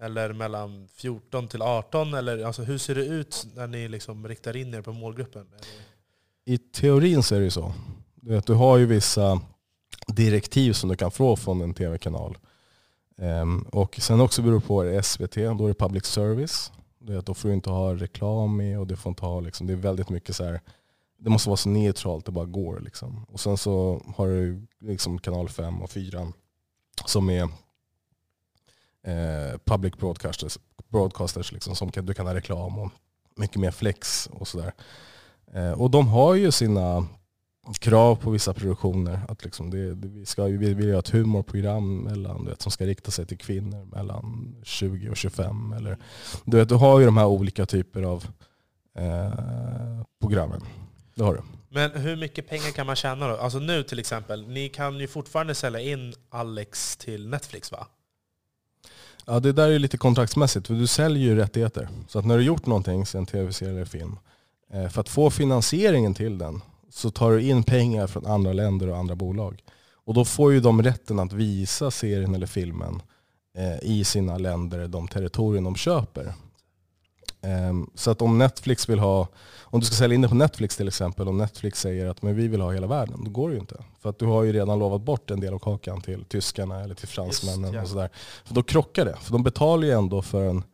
eller mellan 14 till 18? Eller, alltså, hur ser det ut när ni liksom riktar in er på målgruppen? I teorin så är det ju så. Du har ju vissa direktiv som du kan få från en tv-kanal. Um, och sen också beror det på är det SVT, då är det public service. Det då får du inte ha reklam med och det får inte ha, liksom, det är väldigt mycket så här, det måste vara så neutralt det bara går. Liksom. Och sen så har du liksom kanal 5 och 4 som är eh, public broadcasters, broadcasters liksom, som kan, du kan ha reklam och mycket mer flex och sådär. Eh, och de har ju sina krav på vissa produktioner. Att liksom det, det, vi, ska, vi vill göra ett humorprogram mellan, vet, som ska rikta sig till kvinnor mellan 20 och 25. Eller, du, vet, du har ju de här olika typer av eh, programmen. Det har du. Men hur mycket pengar kan man tjäna då? Alltså nu till exempel, ni kan ju fortfarande sälja in Alex till Netflix va? Ja det där är lite kontraktsmässigt, för du säljer ju rättigheter. Så att när du gjort någonting, en tv-serie eller film, eh, för att få finansieringen till den så tar du in pengar från andra länder och andra bolag. Och då får ju de rätten att visa serien eller filmen eh, i sina länder, de territorier de köper. Um, så att om Netflix vill ha, om du ska sälja in det på Netflix till exempel, och Netflix säger att men vi vill ha hela världen, då går det ju inte. För att du har ju redan lovat bort en del av kakan till tyskarna eller till fransmännen. Just, ja. och sådär. För då krockar det. För de betalar ju ändå för en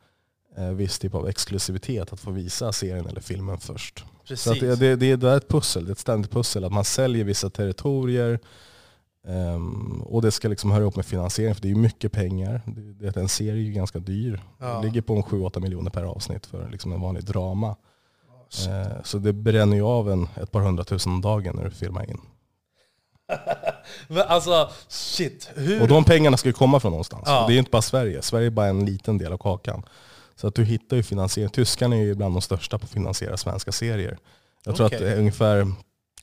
eh, viss typ av exklusivitet att få visa serien eller filmen först. Precis. Så det, det, det, är ett pussel, det är ett ständigt pussel. Att man säljer vissa territorier um, och det ska liksom höra ihop med finansiering för det är ju mycket pengar. Det, det, en serie är ju ganska dyr. Ja. Det ligger på 7-8 miljoner per avsnitt för liksom en vanlig drama. Oh, uh, så det bränner ju av en, ett par hundratusen om dagen när du filmar in. Men alltså, shit. Hur? Och de pengarna ska ju komma från någonstans. Ja. Det är ju inte bara Sverige. Sverige är bara en liten del av kakan. Så att du hittar ju finansiering. Tyskarna är ju bland de största på att finansiera svenska serier. Jag tror okay. att ungefär,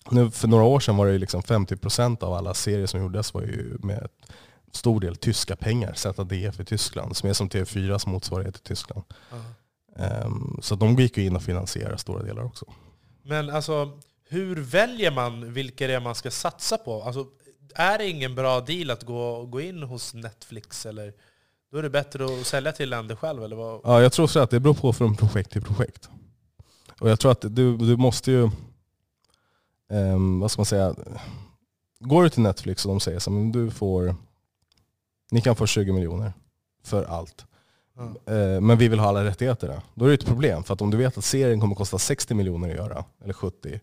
nu för några år sedan var det liksom 50% av alla serier som gjordes var ju med stor del tyska pengar. ZDF i Tyskland, som är som TV4s motsvarighet i Tyskland. Uh. Um, så de gick ju in och finansierade stora delar också. Men alltså, hur väljer man vilka det är man ska satsa på? Alltså, är det ingen bra deal att gå, gå in hos Netflix? Eller då är det bättre att sälja till länder själv? Eller vad? Ja, jag tror så att det beror på från projekt till projekt. Och jag tror att du, du måste ju, um, vad ska man säga, går du till Netflix och de säger så men du får, ni kan få 20 miljoner för allt. Mm. Men vi vill ha alla rättigheter. Då är det ett problem. För att om du vet att serien kommer att kosta 60 miljoner att göra, eller 70,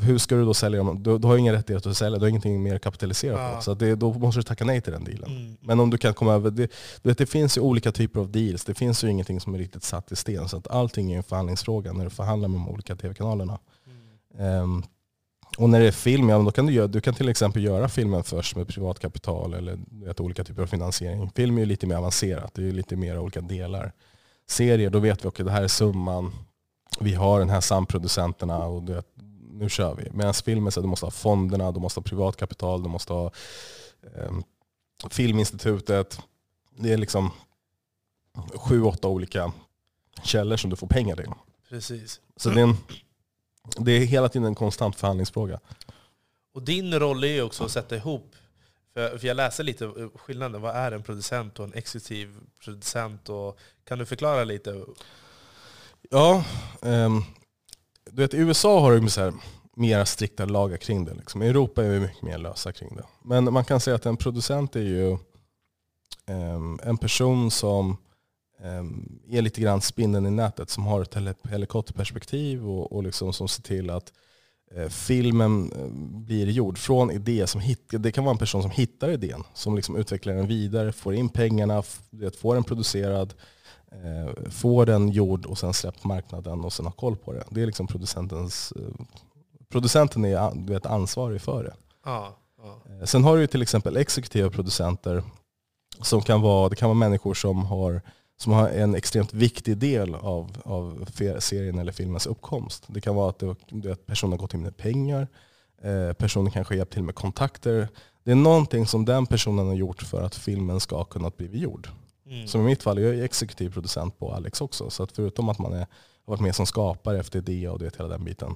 hur ska du då sälja dem? Du, du har inga rättigheter att sälja, du har ingenting mer kapitaliserat ja. på. Så det, då måste du tacka nej till den dealen. Mm. Men om du kan komma över, det, det, det finns ju olika typer av deals, det finns ju ingenting som är riktigt satt i sten. Så att allting är en förhandlingsfråga när du förhandlar med de olika tv-kanalerna. Mm. Um, och när det är film, ja, då kan du, göra, du kan till exempel göra filmen först med privat kapital eller vet, olika typer av finansiering. Film är ju lite mer avancerat, det är lite mer olika delar. Serier, då vet vi att okay, det här är summan, vi har den här samproducenterna och du vet, nu kör vi. Medan filmen, så du måste ha fonderna, du måste ha privatkapital, du måste ha eh, Filminstitutet. Det är liksom sju, åtta olika källor som du får pengar till. Precis. Så det är, en, det är hela tiden en konstant förhandlingsfråga. Och din roll är ju också att sätta ihop, för, för jag läser lite skillnaden, vad är en producent och en exekutiv producent? Och, kan du förklara lite? Ja, um, du vet, I USA har de så här, mera strikta lagar kring det. Liksom. I Europa är vi mycket mer lösa kring det. Men man kan säga att en producent är ju um, en person som um, är lite grann spindeln i nätet, som har ett helikopterperspektiv och, och liksom som ser till att uh, filmen uh, blir gjord från idé. Som hit, det kan vara en person som hittar idén, som liksom utvecklar den vidare, får in pengarna, får den producerad, eh, får den gjord och sen släppt på marknaden och sen har koll på det. Det är liksom producentens, eh, producenten är du vet, ansvarig för det. Ja, ja. Eh, sen har du till exempel exekutiva producenter som kan vara, det kan vara människor som har, som har en extremt viktig del av, av serien eller filmens uppkomst. Det kan vara att, det, att personen har gått in med pengar, eh, personen kanske har hjälpt till med kontakter. Det är någonting som den personen har gjort för att filmen ska kunna bli gjord. Mm. Som i mitt fall, jag är exekutiv producent på Alex också. Så att förutom att man är, har varit med som skapare efter det och det, hela den biten,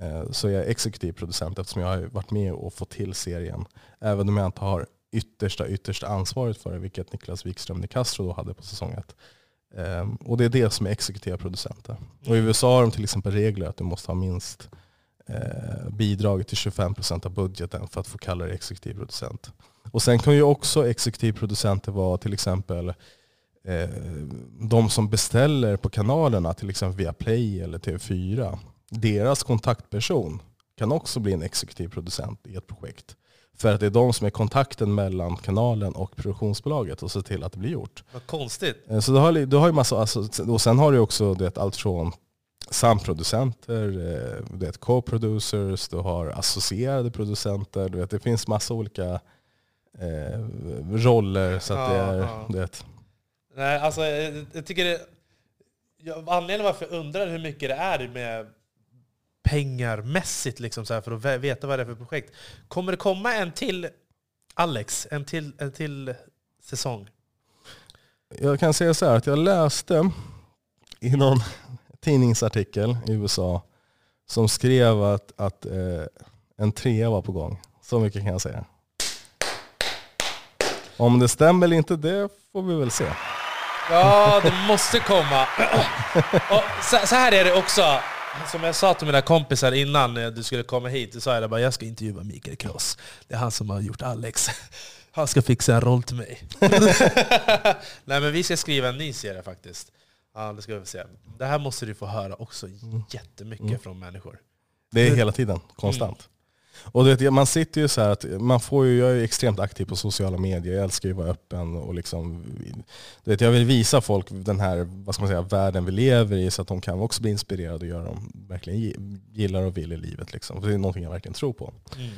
eh, så är jag exekutiv producent eftersom jag har varit med och fått till serien. Även om jag inte har yttersta, yttersta ansvaret för det, vilket Niklas Wikström de Castro då hade på säsong ett. Um, och det är det som är exekutiva producenter. Och I mm. USA har de till exempel regler att du måste ha minst eh, bidragit till 25% av budgeten för att få kalla dig exekutiv producent. Och sen kan ju också exekutiv producenter vara till exempel eh, de som beställer på kanalerna, till exempel via Play eller TV4. Deras kontaktperson kan också bli en exekutiv producent i ett projekt. För att det är de som är kontakten mellan kanalen och produktionsbolaget och ser till att det blir gjort. Vad konstigt. Eh, Så du har, du har ju massa, alltså, och sen har du också det, allt från samproducenter, eh, co-producers, du har associerade producenter. Du vet, det finns massa olika eh, roller. Så att det är, ja. du vet. Nej, alltså, jag, jag tycker det... Jag, anledningen varför jag undrar hur mycket det är med pengarmässigt liksom, så här, för att ve- veta vad det är för projekt. Kommer det komma en till Alex? En till, en till säsong? Jag kan säga så här att jag läste i någon tidningsartikel i USA som skrev att, att eh, en trea var på gång. Så mycket kan jag säga. Om det stämmer eller inte, det får vi väl se. Ja, det måste komma. Och så, här är det också. Som jag sa till mina kompisar innan du skulle komma hit, så sa jag bara jag ska intervjua Mikael Kross. Det är han som har gjort Alex. Han ska fixa en roll till mig. Nej men vi ska skriva en ny serie faktiskt. Ja, det ska vi se. Det här måste du få höra också jättemycket från människor. Det är hela tiden, konstant. Och vet, man sitter ju så att man får ju, jag är extremt aktiv på sociala medier, jag älskar ju att vara öppen och liksom, du vet, jag vill visa folk den här vad ska man säga, världen vi lever i så att de kan också bli inspirerade och göra de verkligen gi- gillar och vill i livet. Liksom. För det är någonting jag verkligen tror på. Mm.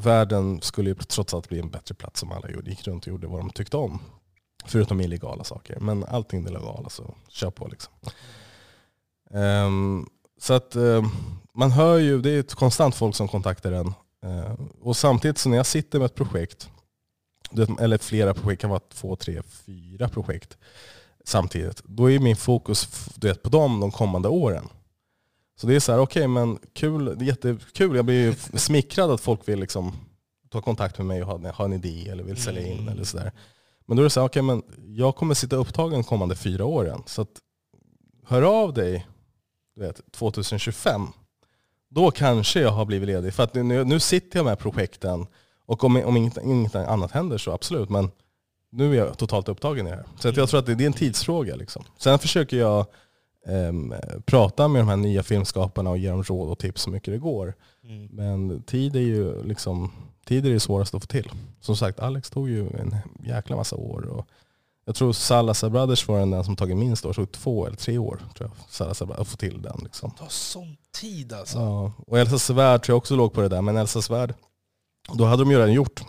Världen skulle ju trots allt bli en bättre plats om alla gjorde- gick runt och gjorde vad de tyckte om. Förutom illegala saker. Men allting det legala så kör på liksom. Ehm, så att ehm, man hör ju, det är ett konstant folk som kontaktar en. Eh, och samtidigt så när jag sitter med ett projekt, eller flera projekt, kan vara två, tre, fyra projekt samtidigt. Då är min fokus du vet, på dem de kommande åren. Så det är så här, okej men kul, det är jättekul. Jag blir ju smickrad att folk vill liksom ta kontakt med mig och ha, ha en idé eller vill sälja in Mm. eller sådär. Men då är det så här, okej men jag kommer sitta upptagen de kommande fyra åren. Så att, hör av dig du vet, 2025. Då kanske jag har blivit ledig. För att nu, nu sitter jag med projekten och om, om inget, inget annat händer så absolut. Men nu är jag totalt upptagen i det här. Så att jag tror att det, det är en tidsfråga. Liksom. Sen försöker jag ehm, prata med de här nya filmskaparna och ge dem råd och tips så mycket det går. Mm. Men tid är ju liksom, tid är det svåraste att få till. Som sagt, Alex tog ju en jäkla massa år. Och jag tror Salazar Brothers var den som tagit minst år, så två eller tre år tror jag, Brothers, att få till den. Liksom. Det tar sån tid alltså. Ja. Och Elsa Svärd tror jag också låg på det där, men Elsa Svärd, då hade de ju redan gjort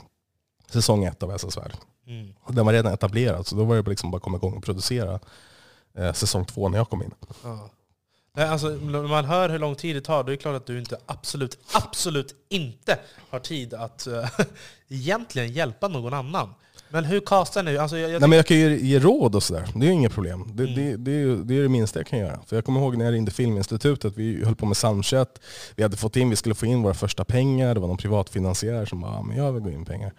säsong ett av Elsa Svärd. Mm. Och Den var redan etablerad, så då var det liksom bara att komma igång och producera eh, säsong två när jag kom in. Ja. Nej, alltså, när man hör hur lång tid det tar, då är det klart att du inte absolut, absolut inte har tid att eh, egentligen hjälpa någon annan. Men hur castar ni? Alltså, jag, jag Nej, men jag kan ju ge råd och sådär, det är ju inget problem. Det, Mm. det, det, är det är det minsta jag kan göra. För jag kommer ihåg när jag ringde Filminstitutet, vi höll på med Soundchat, vi hade fått in, vi skulle få in våra första pengar, det var någon privatfinansiär som bara, "Ja, men jag vill gå in pengar.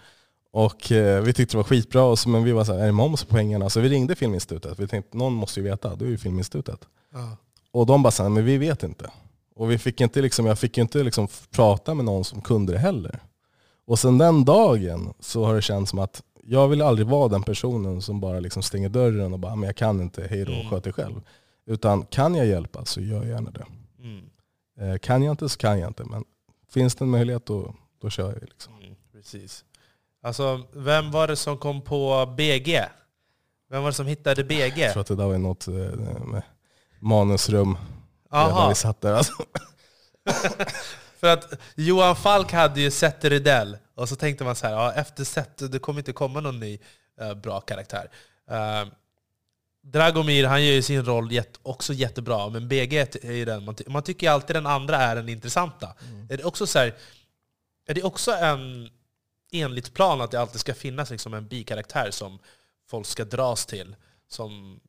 Och eh, vi tyckte det var skitbra, och så, men vi var såhär, är det moms på pengarna? Så vi ringde Filminstitutet, vi tänkte någon måste ju veta, det är ju Filminstitutet. Ja. Och de bara sa, men vi vet inte. Och vi fick inte liksom, jag fick ju inte liksom prata med någon som kunde det heller. Och sen den dagen så har det känts som att jag vill aldrig vara den personen som bara liksom stänger dörren och bara, men jag kan inte, hej då, Mm. sköt dig själv. Utan kan jag hjälpa så gör jag gärna det. Mm. Eh, Kan jag inte så kan jag inte. Men finns det en möjlighet då, då kör jag. Liksom. Mm, precis. Alltså, vem var det som kom på BG? Vem var det som hittade BG? Jag tror att det där var något eh, med manusrum. Där Aha, vi satt där. Alltså. för att Johan Falk hade ju Seth Rydell, och så tänkte man så här, ja, efter Seth, det kommer inte komma någon ny eh, bra karaktär. Uh, Dragomir, han gör ju sin roll jätte, också jättebra, men BG är ju den, man, ty man tycker ju alltid den andra är den intressanta. Är det också så här, är det också en enligt plan att det alltid ska finnas liksom en bikaraktär som folk ska dras till? Som,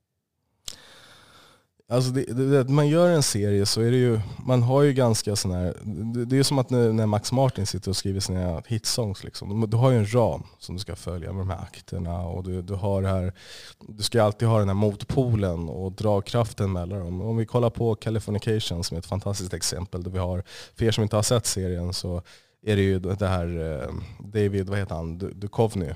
Alltså det, det, man gör en serie så är det ju, man har ju ganska sån här, det, det är ju som att när, när, Max Martin sitter och skriver sina hitsongs liksom. Du har ju en ram som du ska följa med de här akterna och du, du har här, du ska alltid ha den här motpolen och dragkraften mellan dem. Om vi kollar på Californication som är ett fantastiskt exempel där vi har, för er som inte har sett serien så är det ju det här eh, David, vad heter han, Duchovny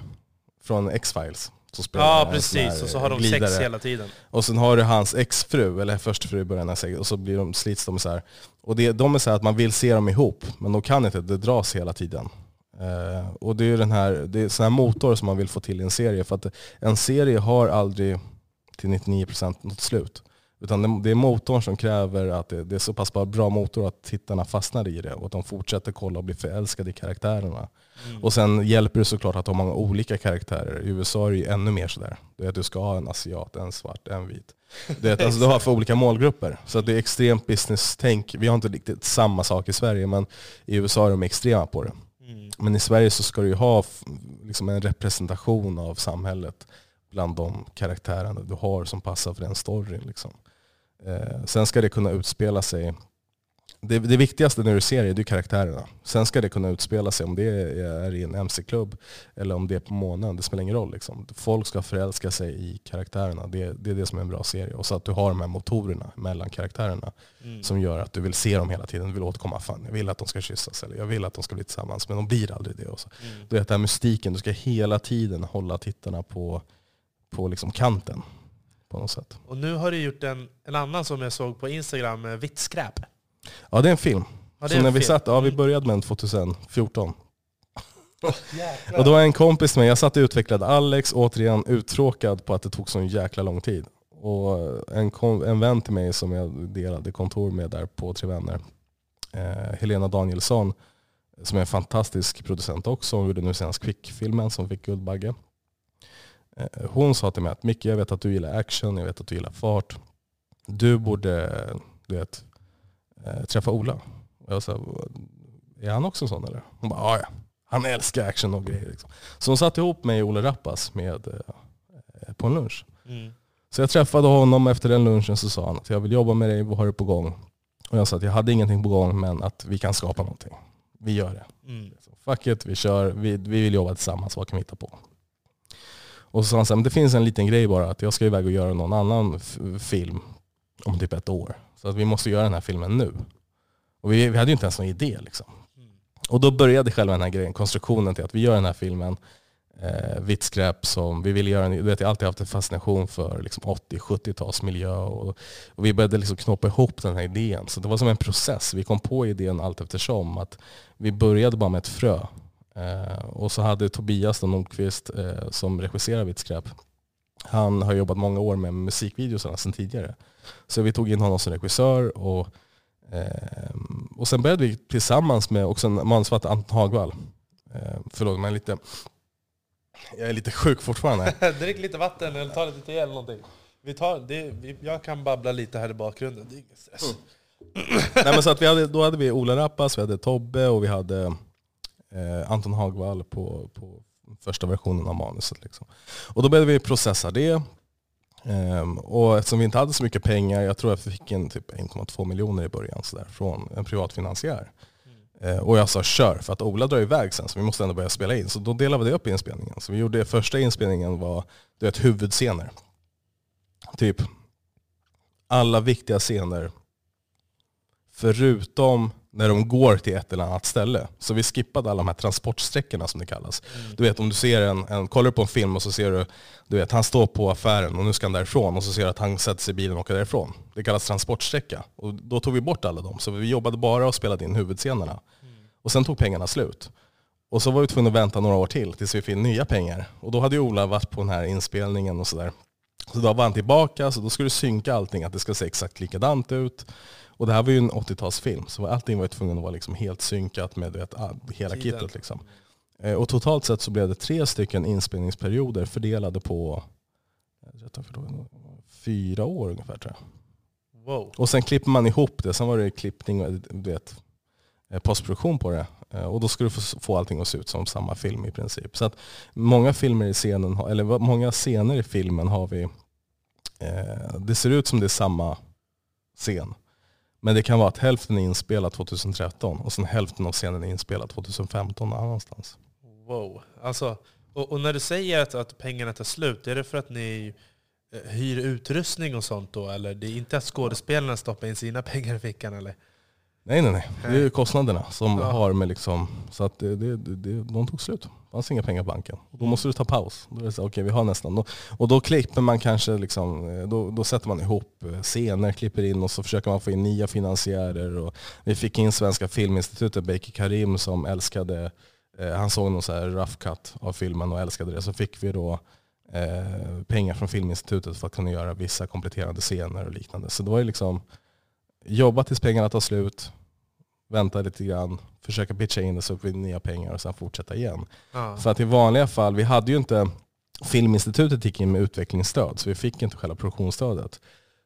från X-Files som spelar Ja precis, och så har de glidare. sex hela tiden. Och sen har du hans exfru, eller förstfru i början av sex, och så blir de, slits de så här. Och det, de är så att man vill se dem ihop, men de kan inte, det dras hela tiden. Uh, och det är den här, det är sån här motor som man vill få till i en serie, för att en serie har aldrig till 99% något slut. Utan det är motorn som kräver att det, är så pass bra motor att tittarna fastnar i det och att de fortsätter kolla och blir förälskade i karaktärerna. Mm. Och sen hjälper det såklart att ha många olika karaktärer. I USA är det ju ännu mer sådär. Du, vet, du ska ha en asiat, en svart, en vit. Du, vet, alltså, du har för olika målgrupper. Så det är extremt business-tänk. Vi har inte riktigt samma sak i Sverige men i USA är de extrema på det. Mm. Men i Sverige så ska du ju ha liksom, en representation av samhället bland de karaktärerna du har som passar för den storyn. Liksom. Eh, sen ska det kunna utspela sig det, det, viktigaste när du ser det är karaktärerna. Sen ska det kunna utspela sig om det är i en mc-klubb eller om det är på månen. Det spelar ingen roll. Liksom. Folk ska förälska sig i karaktärerna. Det, det, är det som är en bra serie. Och så att du har de här motorerna mellan karaktärerna mm. som gör att du vill se dem hela tiden. Du vill återkomma. Fan, jag vill att de ska kyssas eller jag vill att de ska bli tillsammans. Men de blir aldrig det. Och så. Mm. Du vet, den här mystiken. Du ska hela tiden hålla tittarna på, på liksom kanten. På något sätt. Och nu har du gjort en, en annan som jag såg på Instagram, Vitt skräp. Ja det är en film. Ja, så när vi satt, ja vi mm. började med den 2014. och då var en kompis med, jag satt och utvecklade Alex, återigen uttråkad på att det tog så jäkla lång tid. Och en, en vän till mig som jag delade kontor med där på Tre Vänner, eh, Helena Danielsson, som är en fantastisk producent också, hon gjorde nu senast Quick-filmen som fick Guldbagge. Eh, hon sa till mig att Micke, jag vet att du gillar action, jag vet att du gillar fart. Du borde du vet, eh, träffa Ola. Och jag sa, är han också sån eller? Hon bara, ja han älskar action och grejer. Liksom. Så hon satte ihop mig och Ola Rappas med, eh, på en lunch. Mm. Så jag träffade honom efter den lunchen så sa han att jag vill jobba med dig, vad har du på gång? Och jag sa att jag hade ingenting på gång men att vi kan skapa någonting. Vi gör det. Mm. Så, Fuck it, vi kör, vi, vi vill jobba tillsammans, vad kan vi hitta på? Och så sa han så här, men det finns en liten grej bara, att jag ska iväg och göra någon annan film om typ ett år. Så att vi måste göra den här filmen nu. Och vi, vi hade ju inte ens någon idé. Liksom. Mm. Och då började själva den här grejen, konstruktionen till att vi gör den här filmen. Eh, vitt skräp som vi ville göra. En, vet, jag har alltid haft en fascination för liksom 80-70-talsmiljö. Och, och, vi började liksom knåpa ihop den här idén. Så det var som en process. Vi kom på idén allt eftersom. Att vi började bara med ett frö. Eh, och så hade Tobias Nordqvist eh, som regisserar Vitt skräp. Han har jobbat många år med musikvideosarna sedan tidigare. Så vi tog in honom som regissör och, eh, och sen började vi tillsammans med också en manusförfattare, Anton Hagvall. Eh, förlåt, men lite, jag är lite sjuk fortfarande. Drick lite vatten eller ta lite te eller någonting. Vi tar, det, vi, jag kan babbla lite här i bakgrunden, det är ingen stress. Mm. Nej, men så att vi hade, då hade vi Ola Rappas, vi hade Tobbe och vi hade eh, Anton Hagvall på, på första versionen av manuset. Liksom. Och då började vi processa det. Um, och eftersom vi inte hade så mycket pengar, jag tror jag fick en typ 1,2 miljoner i början så där, från en privat finansiär. Mm. Uh, och jag sa kör, för att Ola drar iväg sen så vi måste ändå börja spela in. Så då delade vi upp inspelningen. Så vi gjorde, första inspelningen var du vet, huvudscener. Typ alla viktiga scener förutom när de går till ett eller annat ställe. Så vi skippade alla de här transportsträckorna som det kallas. Mm. Du vet om du ser en, en, kollar på en film och så ser du, du vet han står på affären och nu ska han därifrån och så ser du att han sätter sig i bilen och åker därifrån. Det kallas transportsträcka. Och då tog vi bort alla dem. Så vi jobbade bara och spelade in huvudscenerna. Mm. Och sen tog pengarna slut. Och så var vi tvungna att vänta några år till tills vi fick nya pengar. Och då hade ju Ola varit på den här inspelningen och sådär. Så då var han tillbaka, så då skulle du synka allting, att det ska se exakt likadant ut. Och det här var ju en 80-talsfilm, så allting var ju tvungen att vara liksom helt synkat med vet, hela Tiden. kittet. Liksom. Eh, och totalt sett så blev det tre stycken inspelningsperioder fördelade på fyra år ungefär tror jag. Wow. Och sen klipper man ihop det, sen var det klippning och vet, eh, postproduktion på det. Eh, och då skulle du få allting att se ut som samma film i princip. Så att många filmer i scenen, eller många scener i filmen har vi, det ser ut som det är samma scen. Men det kan vara att hälften är inspelad 2013 och sen hälften av scenen är inspelad 2015 någon annanstans. Wow. Alltså, och, och när du säger att, att pengarna tar slut, är det för att ni eh, hyr utrustning och sånt då? Eller det är inte att skådespelarna stoppar in sina pengar i fickan? Eller? Nej nej nej, det är kostnaderna som Ja. har med liksom, så att det, det, det, de tog slut. Det fanns inga pengar på banken. Då måste du ta paus. Då är det så, okej vi har nästan. Och då klipper man kanske, liksom, eh, då, då sätter man ihop eh, scener, klipper in och så försöker man få in nya finansiärer. Och vi fick in Svenska Filminstitutet, Beiki Karim som älskade, eh, han såg någon så här rough cut av filmen och älskade det. Så fick vi då eh, pengar från Filminstitutet för att kunna göra vissa kompletterande scener och liknande. Så det var ju liksom, jobba tills pengarna tar slut, vänta lite grann, försöka pitcha in det så får vi nya pengar och sen fortsätta igen. Ja. För att i vanliga fall, vi hade ju inte, Filminstitutet gick in med utvecklingsstöd så vi fick inte själva produktionsstödet.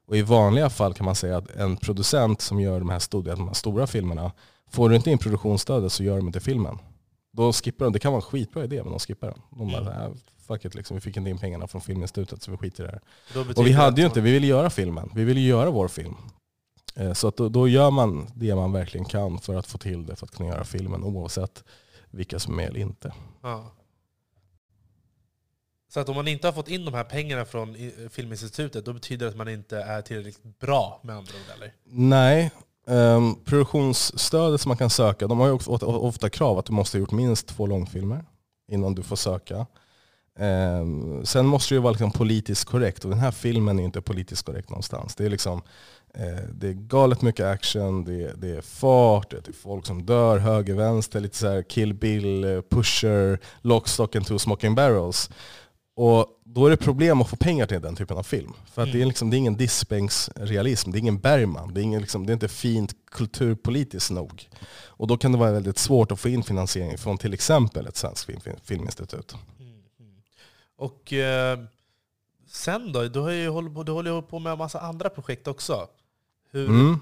Och i vanliga fall kan man säga att en producent som gör de här stora, de här stora filmerna, får du inte in produktionsstödet så gör de inte filmen. Då skippar de, det kan vara en skitbra idé men de skippar den. De bara, Mm. "Äh, fuck it liksom, vi fick inte in pengarna från Filminstitutet så vi skiter i det här. Och vi hade ju inte, vi ville göra filmen. Vi ville göra vår film. Eh, Så att då, då gör man det man verkligen kan för att få till det, för att kunna göra filmen oavsett vilka som är med eller inte. Ja. Så att om man inte har fått in de här pengarna från Filminstitutet, då betyder det att man inte är tillräckligt bra med andra ord eller? Nej, um, produktionsstödet som man kan söka, de har ju ofta, krav att du måste ha gjort minst två långfilmer innan du får söka. Ehm, sen måste det ju vara liksom politiskt korrekt och den här filmen är inte politiskt korrekt någonstans. Det är, liksom, det är galet mycket action, det är, det är fart, det är folk som dör höger, vänster, lite så här kill bill, eh, pusher, lock, stock and two smoking barrels. Och då är det problem att få pengar till den typen av film. För att det, är liksom, det är ingen diskbänksrealism, det är ingen Bergman, det är, ingen, liksom, det är inte fint kulturpolitiskt nog. Och då kan det vara väldigt svårt att få in finansiering från till exempel ett svenskt film, filminstitut. Och eh, sen då? Du, har ju hållit på, du håller ju på med en massa andra projekt också. Hur, Mm.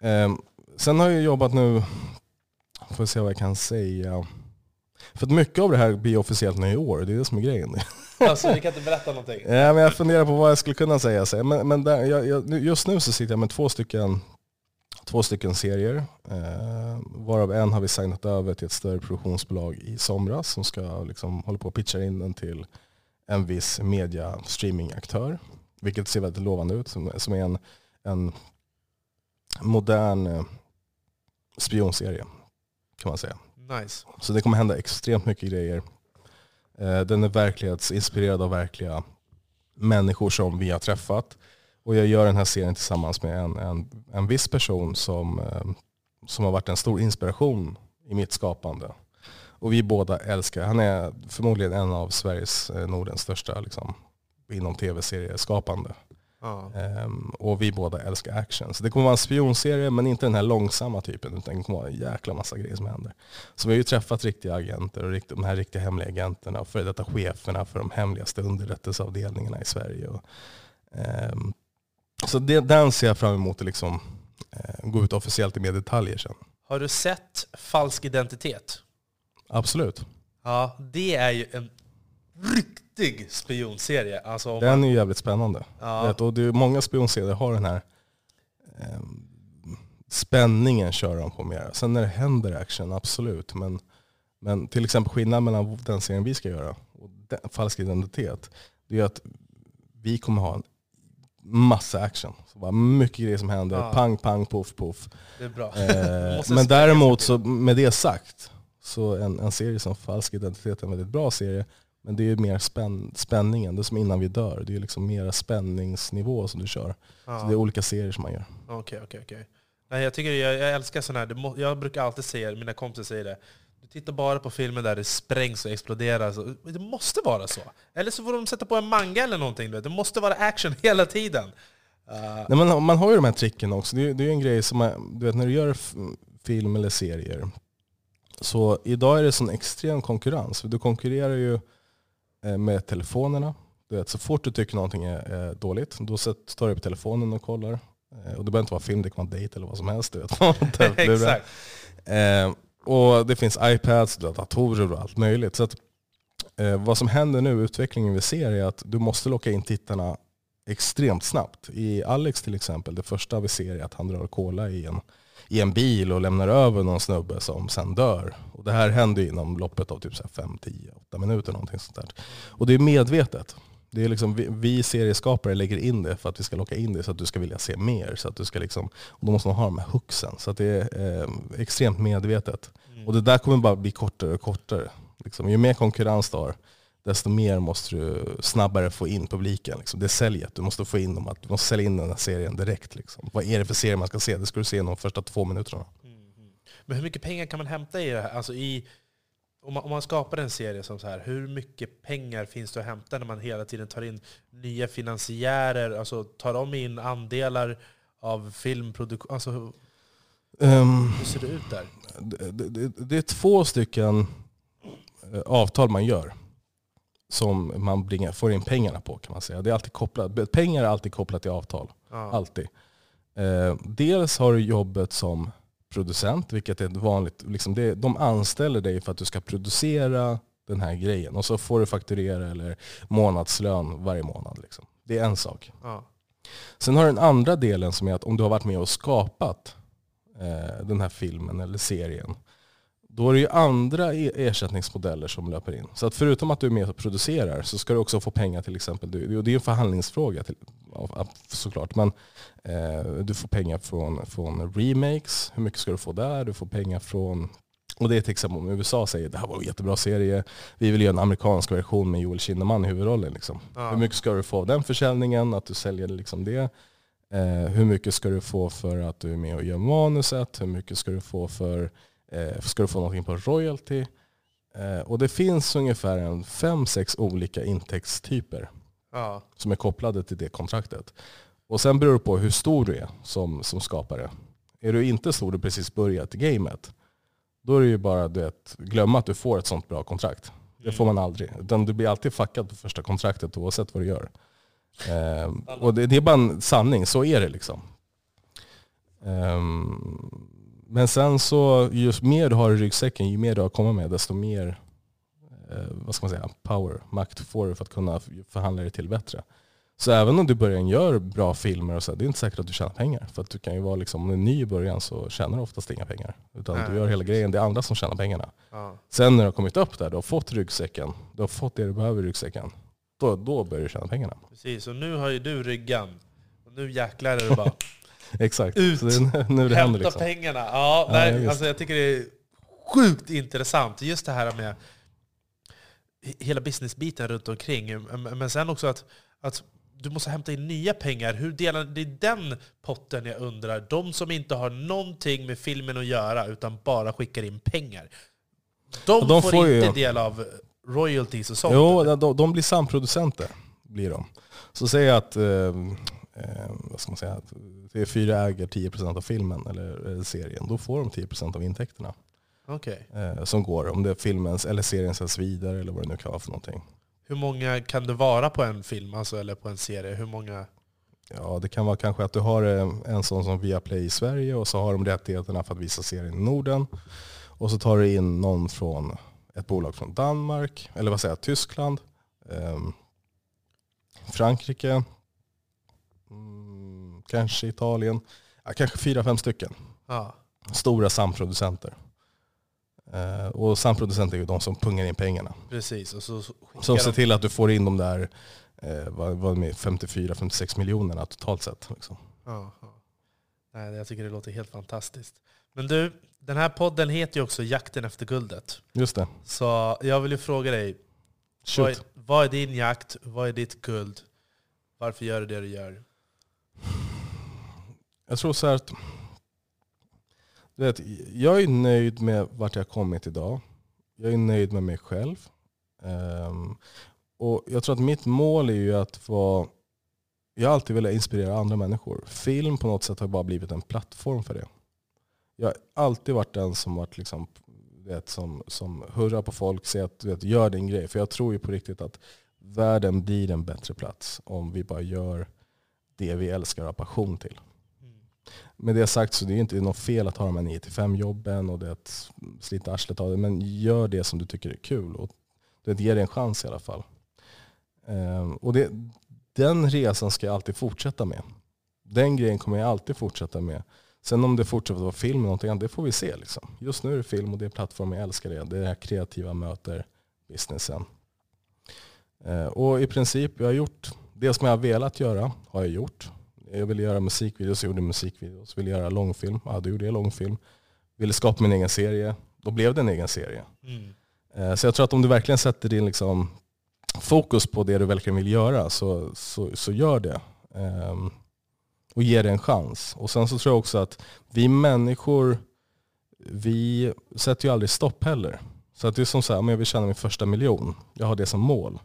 Ehm, sen har jag jobbat nu, får se vad jag kan säga. För att mycket av det här blir officiellt nu i år, det är det som är grejen. Alltså, vi kan inte berätta någonting. Ja, men jag funderar på vad jag skulle kunna säga. Men, men där, jag, jag, just nu så sitter jag med två stycken, två stycken serier. Eh, varav en har vi signat över till ett större produktionsbolag i somras som ska liksom, hålla på att pitcha in den till en viss media streamingaktör. Vilket ser väldigt lovande ut. Som, som är en, en modern eh, spionserie kan man säga. Nice. Så det kommer hända extremt mycket grejer. Eh, Den är verklighetsinspirerad av verkliga människor som vi har träffat. Och jag gör den här serien tillsammans med en, en, en viss person som, eh, som har varit en stor inspiration i mitt skapande. Och vi båda älskar, han är förmodligen en av Sveriges, Nordens största liksom, inom tv-serieskapande. Ja. Ehm, och vi båda älskar action. Så det kommer vara en spionserie men inte den här långsamma typen utan det kommer vara en jäkla massa grejer som händer. Så vi har ju träffat riktiga agenter och de här riktiga hemliga agenterna och före detta cheferna för de hemligaste underrättelseavdelningarna i Sverige. Och, ehm, så det, den ser jag fram emot att liksom, eh, gå ut officiellt i mer detaljer sen. Har du sett Falsk identitet? Absolut. Ja, det är ju en riktig spionserie. Alltså, Den är ju jävligt spännande. ja, Vet, och det är många spionserier har den här ehm, spänningen kör de på mer. Sen när det händer action, absolut. Men, men till exempel skillnaden mellan den serien vi ska göra och den, Falsk identitet, det är att vi kommer ha en massa action. Så bara mycket grejer som händer, Ja. pang, pang, poff, poff. det är bra. Eh, men däremot, så, med det sagt, så en, en serie som Falsk identitet är en väldigt bra serie. Men det är mer spänn, spänningen, det är som innan vi dör. Det är liksom mera spänningsnivå som du kör. Ja. Så det är olika serier som man gör. Okej, okej, okej. Nej, jag, tycker, jag, jag älskar sådana här, jag brukar alltid säga, mina kompisar säger det, du tittar bara på filmer där det sprängs och exploderar. Så, det måste vara så. Eller så får de sätta på en manga eller någonting. Det måste vara action hela tiden. Uh, Nej, men man har ju de här tricken också. Det är, det är en grej som, man, du vet när du gör film eller serier. Så idag är det sån extrem konkurrens. Du konkurrerar ju med telefonerna. Du vet, så fort du tycker någonting är, dåligt, då tar du upp telefonen och kollar. Eh, Och det behöver inte vara film, det kan vara dejt eller vad som helst. Du vet. Exakt. Eh, och det finns iPads, datorer och allt möjligt. Så att, eh, vad som händer nu, utvecklingen vi ser, är att du måste locka in tittarna extremt snabbt. I Alex till exempel, det första vi ser är att han drar cola i en, i en bil och lämnar över någon snubbe som sen dör. Och det här händer inom loppet av typ 5, 10, 8 minuter. Någonting sånt där. Och det är medvetet. Det är liksom, vi, vi serieskapare lägger in det för att vi ska locka in det så att du ska vilja se mer. Så att du ska liksom, och då måste man ha de här hooksen. Så att det är eh, extremt medvetet. Mm. Och det där kommer bara bli kortare och kortare. Liksom, ju mer konkurrens du har, desto mer måste du snabbare få in publiken. Liksom. Det är säljet. Du måste få in dem, att, du måste sälja in den här serien direkt. Liksom. Vad är det för serie man ska se? Det ska du se de första två minuterna. Mm. Men hur mycket pengar kan man hämta i det här? Alltså i, om, man, om man skapar en serie som så här, hur mycket pengar finns det att hämta när man hela tiden tar in nya finansiärer? Alltså tar de in andelar av filmproduktion? Alltså, um, hur ser det ut där? Det, det, det är två stycken eh, avtal man gör som man bringar, får in pengarna på kan man säga. Det är alltid kopplat, pengar är alltid kopplat till avtal. Ja. Alltid. Eh, dels har du jobbet som producent, vilket är ett vanligt, liksom det, de anställer dig för att du ska producera den här grejen. Och så får du fakturera eller månadslön varje månad. Liksom. Det är en sak. Ja. Sen har du den andra delen som är att om du har varit med och skapat eh, den här filmen eller serien då är det ju andra e- ersättningsmodeller som löper in. Så att förutom att du är med och producerar så ska du också få pengar till exempel. Det är en förhandlingsfråga till, såklart. Men eh, du får pengar från, från remakes. Hur mycket ska du få där? Du får pengar från och det är till exempel om USA säger det här var en jättebra serie, vi vill göra en amerikansk version med Joel Kinnaman i huvudrollen. Liksom. Ja. Hur mycket ska du få av den försäljningen, att du säljer liksom det? Eh, hur mycket ska du få för att du är med och gör manuset? Hur mycket ska du få för eh, ska du få någonting på royalty. Eh, och det finns ungefär en fem, sex olika intäktstyper ja. som är kopplade till det kontraktet. Och sen beror det på hur stor du är som, som skapare. Är du inte stor och precis börjat gamet, då är det ju bara att glömma att du får ett sånt bra kontrakt. Det får man aldrig. Utan du blir alltid fuckad på första kontraktet oavsett vad du gör. Eh, och det, det, är bara en sanning, så är det liksom. Um, men sen så, ju mer du har i ryggsäcken, ju mer du har att komma med, desto mer eh, vad ska man säga, power, makt får du för att kunna förhandla dig till bättre. Så även om du börjar göra bra filmer, och så, det är inte säkert att du tjänar pengar. För att du kan ju vara liksom, om du är ny i början så tjänar du oftast inga pengar. Utan Nej. du gör hela grejen, det är andra som tjänar pengarna. Ja. Sen när du har kommit upp där, du har fått ryggsäcken, du har fått det du behöver i ryggsäcken. Då, då börjar du tjäna pengarna. Precis, och nu har ju du ryggan. Och nu jäklar är det bara Exakt. Ut, så det är nu det hämta liksom. pengarna. Ja, ja nej, alltså jag tycker det är sjukt intressant. Just det här med hela businessbiten runt omkring. Men sen också att, att du måste hämta in nya pengar. Hur delar är den potten jag undrar. De som inte har någonting med filmen att göra, utan bara skickar in pengar. De, de får, får, inte ju... del av royalties och sånt? Jo, de, de blir samproducenter. Blir de. Så säg att eh, eh, vad ska man säga, TV4 äger 10% av filmen eller serien, då får de 10% av intäkterna. Okay. Eh, som går, om det är filmens eller serien sänds vidare eller vad det nu kan vara för någonting. Hur många kan det vara på en film alltså, eller på en serie? Hur många? Ja, det kan vara kanske att du har eh, en sån som Viaplay i Sverige och så har de rättigheterna för att visa serien i Norden. Och så tar du in någon från ett bolag från Danmark, eller vad säger jag, Tyskland, eh, Frankrike, kanske Italien. Ja, kanske fyra, fem stycken. Ja. Stora samproducenter. Eh, och samproducenter är ju de som pungar in pengarna. Precis. Och så som ser till att du får in de där eh, vad, vad 54-56 miljonerna totalt sett. Liksom. Ja, ja. Nej, jag tycker det låter helt fantastiskt. Men du, den här podden heter ju också Jakten efter guldet. Just det. Så jag vill ju fråga dig, vad är, vad är, din jakt? Vad är ditt guld? Varför gör du det du gör? Jag tror så här att du vet, jag är nöjd med vart jag kommit idag. Jag är nöjd med mig själv. Um, och Jag tror att mitt mål är ju att vara... Jag har alltid velat inspirera andra människor. Film på något sätt har bara blivit en plattform för det. Jag har alltid varit den som varit liksom, vet, som, som hurrar på folk, säger att vet, gör din grej. För jag tror ju på riktigt att världen blir en bättre plats om vi bara gör det vi älskar och har passion till. Med det sagt så det är inte något fel att ha de här 9-5 jobben och det att slita arslet av det. Men gör det som du tycker är kul och det ger dig en chans i alla fall. Ehm, och det, den resan ska jag alltid fortsätta med. Den grejen kommer jag alltid fortsätta med. Sen om det fortsätter vara film eller någonting annat, det får vi se. Liksom. Just nu är det film och det är plattform, jag älskar det. Det är det här kreativa möter businessen. Ehm, och i princip, jag har gjort det som jag har velat göra, har jag gjort. Jag ville göra musikvideos, jag gjorde musikvideos. Ville göra långfilm, ja då gjorde jag långfilm. Ville skapa min egen serie, då blev det en egen serie. Mm. Eh, så jag tror att om du verkligen sätter din liksom, fokus på det du verkligen vill göra så, så, så gör det. Um, och ge det en chans. Och sen så tror jag också att vi människor, vi sätter ju aldrig stopp heller. Så att det är som så här, om jag vill tjäna min första miljon, jag har det som mål.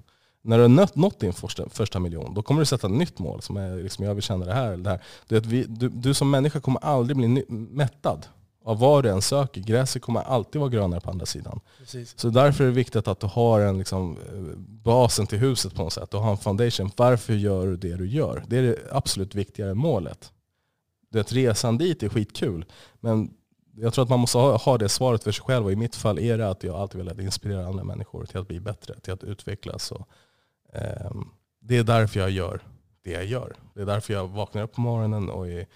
När du har nått din första, första miljon, då kommer du sätta ett nytt mål som är liksom, jag vill tjäna det här eller det här. Det att vi, du, du som människa kommer aldrig bli mättad av vad du än söker. Gräset kommer alltid vara grönare på andra sidan. Precis. Så därför är det viktigt att du har en liksom, eh, basen till huset på något sätt. Du har en foundation. Varför gör du det du gör? Det är det absolut viktigare målet. Det resan dit är skitkul. Men jag tror att man måste ha, ha det svaret för sig själv. Och i mitt fall är det att jag alltid velat inspirera andra människor till att bli bättre, till att utvecklas. Och, det är därför jag gör det jag gör. Det är därför jag vaknar upp på morgonen och är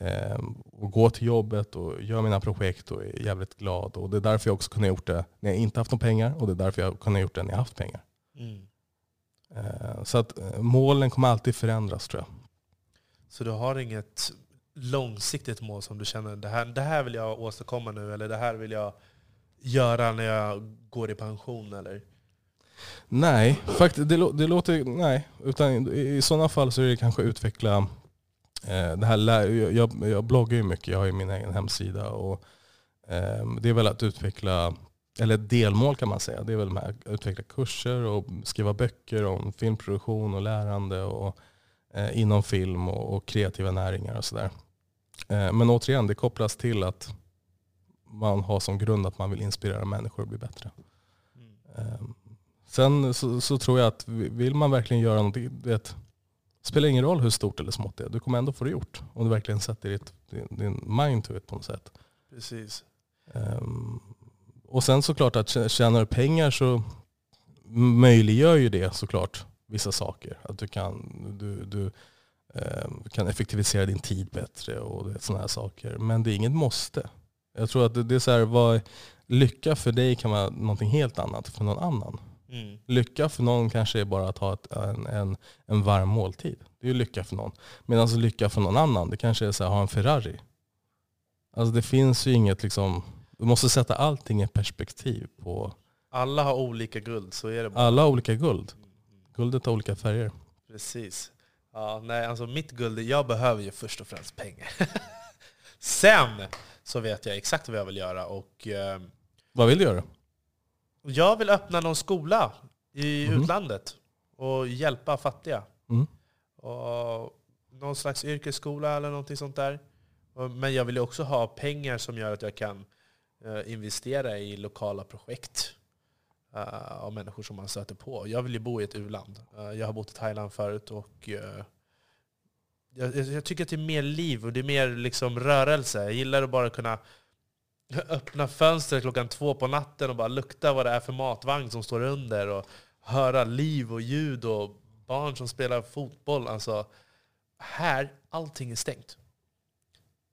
Ehm, och går till jobbet och gör mina projekt och är jävligt glad. Och det är därför jag också kunde gjort det när jag inte haft några pengar och det är därför jag kunde gjort det när jag haft pengar. Mm. Ehm, så att eh, målen kommer alltid förändras tror jag. Så du har inget långsiktigt mål som du känner, det här, det här vill jag åstadkomma nu, eller det här vill jag göra när jag går i pension? Eller? Nej, faktiskt, det, det låter, nej. Utan i, i sådana fall så är det kanske utveckla Eh, det här, jag, jag bloggar ju mycket, jag har ju min egen hemsida. Och, eh, det är väl att utveckla, eller delmål kan man säga. Det är väl att utveckla kurser och skriva böcker om filmproduktion och lärande och, eh, inom film och, och, kreativa näringar och sådär. Eh, men återigen, det kopplas till att man har som grund att man vill inspirera människor att bli bättre. Mm. Sen så, så, tror jag att vill man verkligen göra någonting, det spelar ingen roll hur stort eller smått det är. Du kommer ändå få det gjort. Om du verkligen sätter ditt, din, din mind to it på något sätt. Precis. Um, och sen såklart att tjänar du pengar så möjliggör ju det såklart vissa saker. Att du kan, du, du um, kan effektivisera din tid bättre och sådana här saker. Men det är inget måste. Jag tror att det, det är så här, vad, lycka för dig kan vara någonting helt annat för någon annan. Mm. Lycka för någon kanske är bara att ha ett, en, en, en varm måltid. Det är ju lycka för någon. Medan lycka för någon annan, det kanske är att ha en Ferrari. Alltså det finns ju inget liksom, du måste sätta allting i perspektiv på... Alla har olika guld, så är det bara. Alla har olika guld. Guldet har olika färger. Precis. Ja, nej, alltså mitt guld, jag behöver ju först och främst pengar. Sen så vet jag exakt vad jag vill göra. Och, eh, vad vill du göra? Jag vill öppna någon skola i mm. utlandet och hjälpa fattiga. Mm. Och någon slags yrkesskola eller någonting sånt där. Men jag vill också ha pengar som gör att jag kan eh, investera i lokala projekt uh, av människor som man stöter på. Jag vill ju bo i ett u-land. Uh, jag har bott i Thailand förut och jag, tycker att det är mer liv och det är mer liksom rörelse. Jag gillar att bara kunna öppna fönstret klockan två på natten och bara lukta vad det är för matvagn som står under och höra liv och ljud och barn som spelar fotboll. Alltså, här, allting är stängt.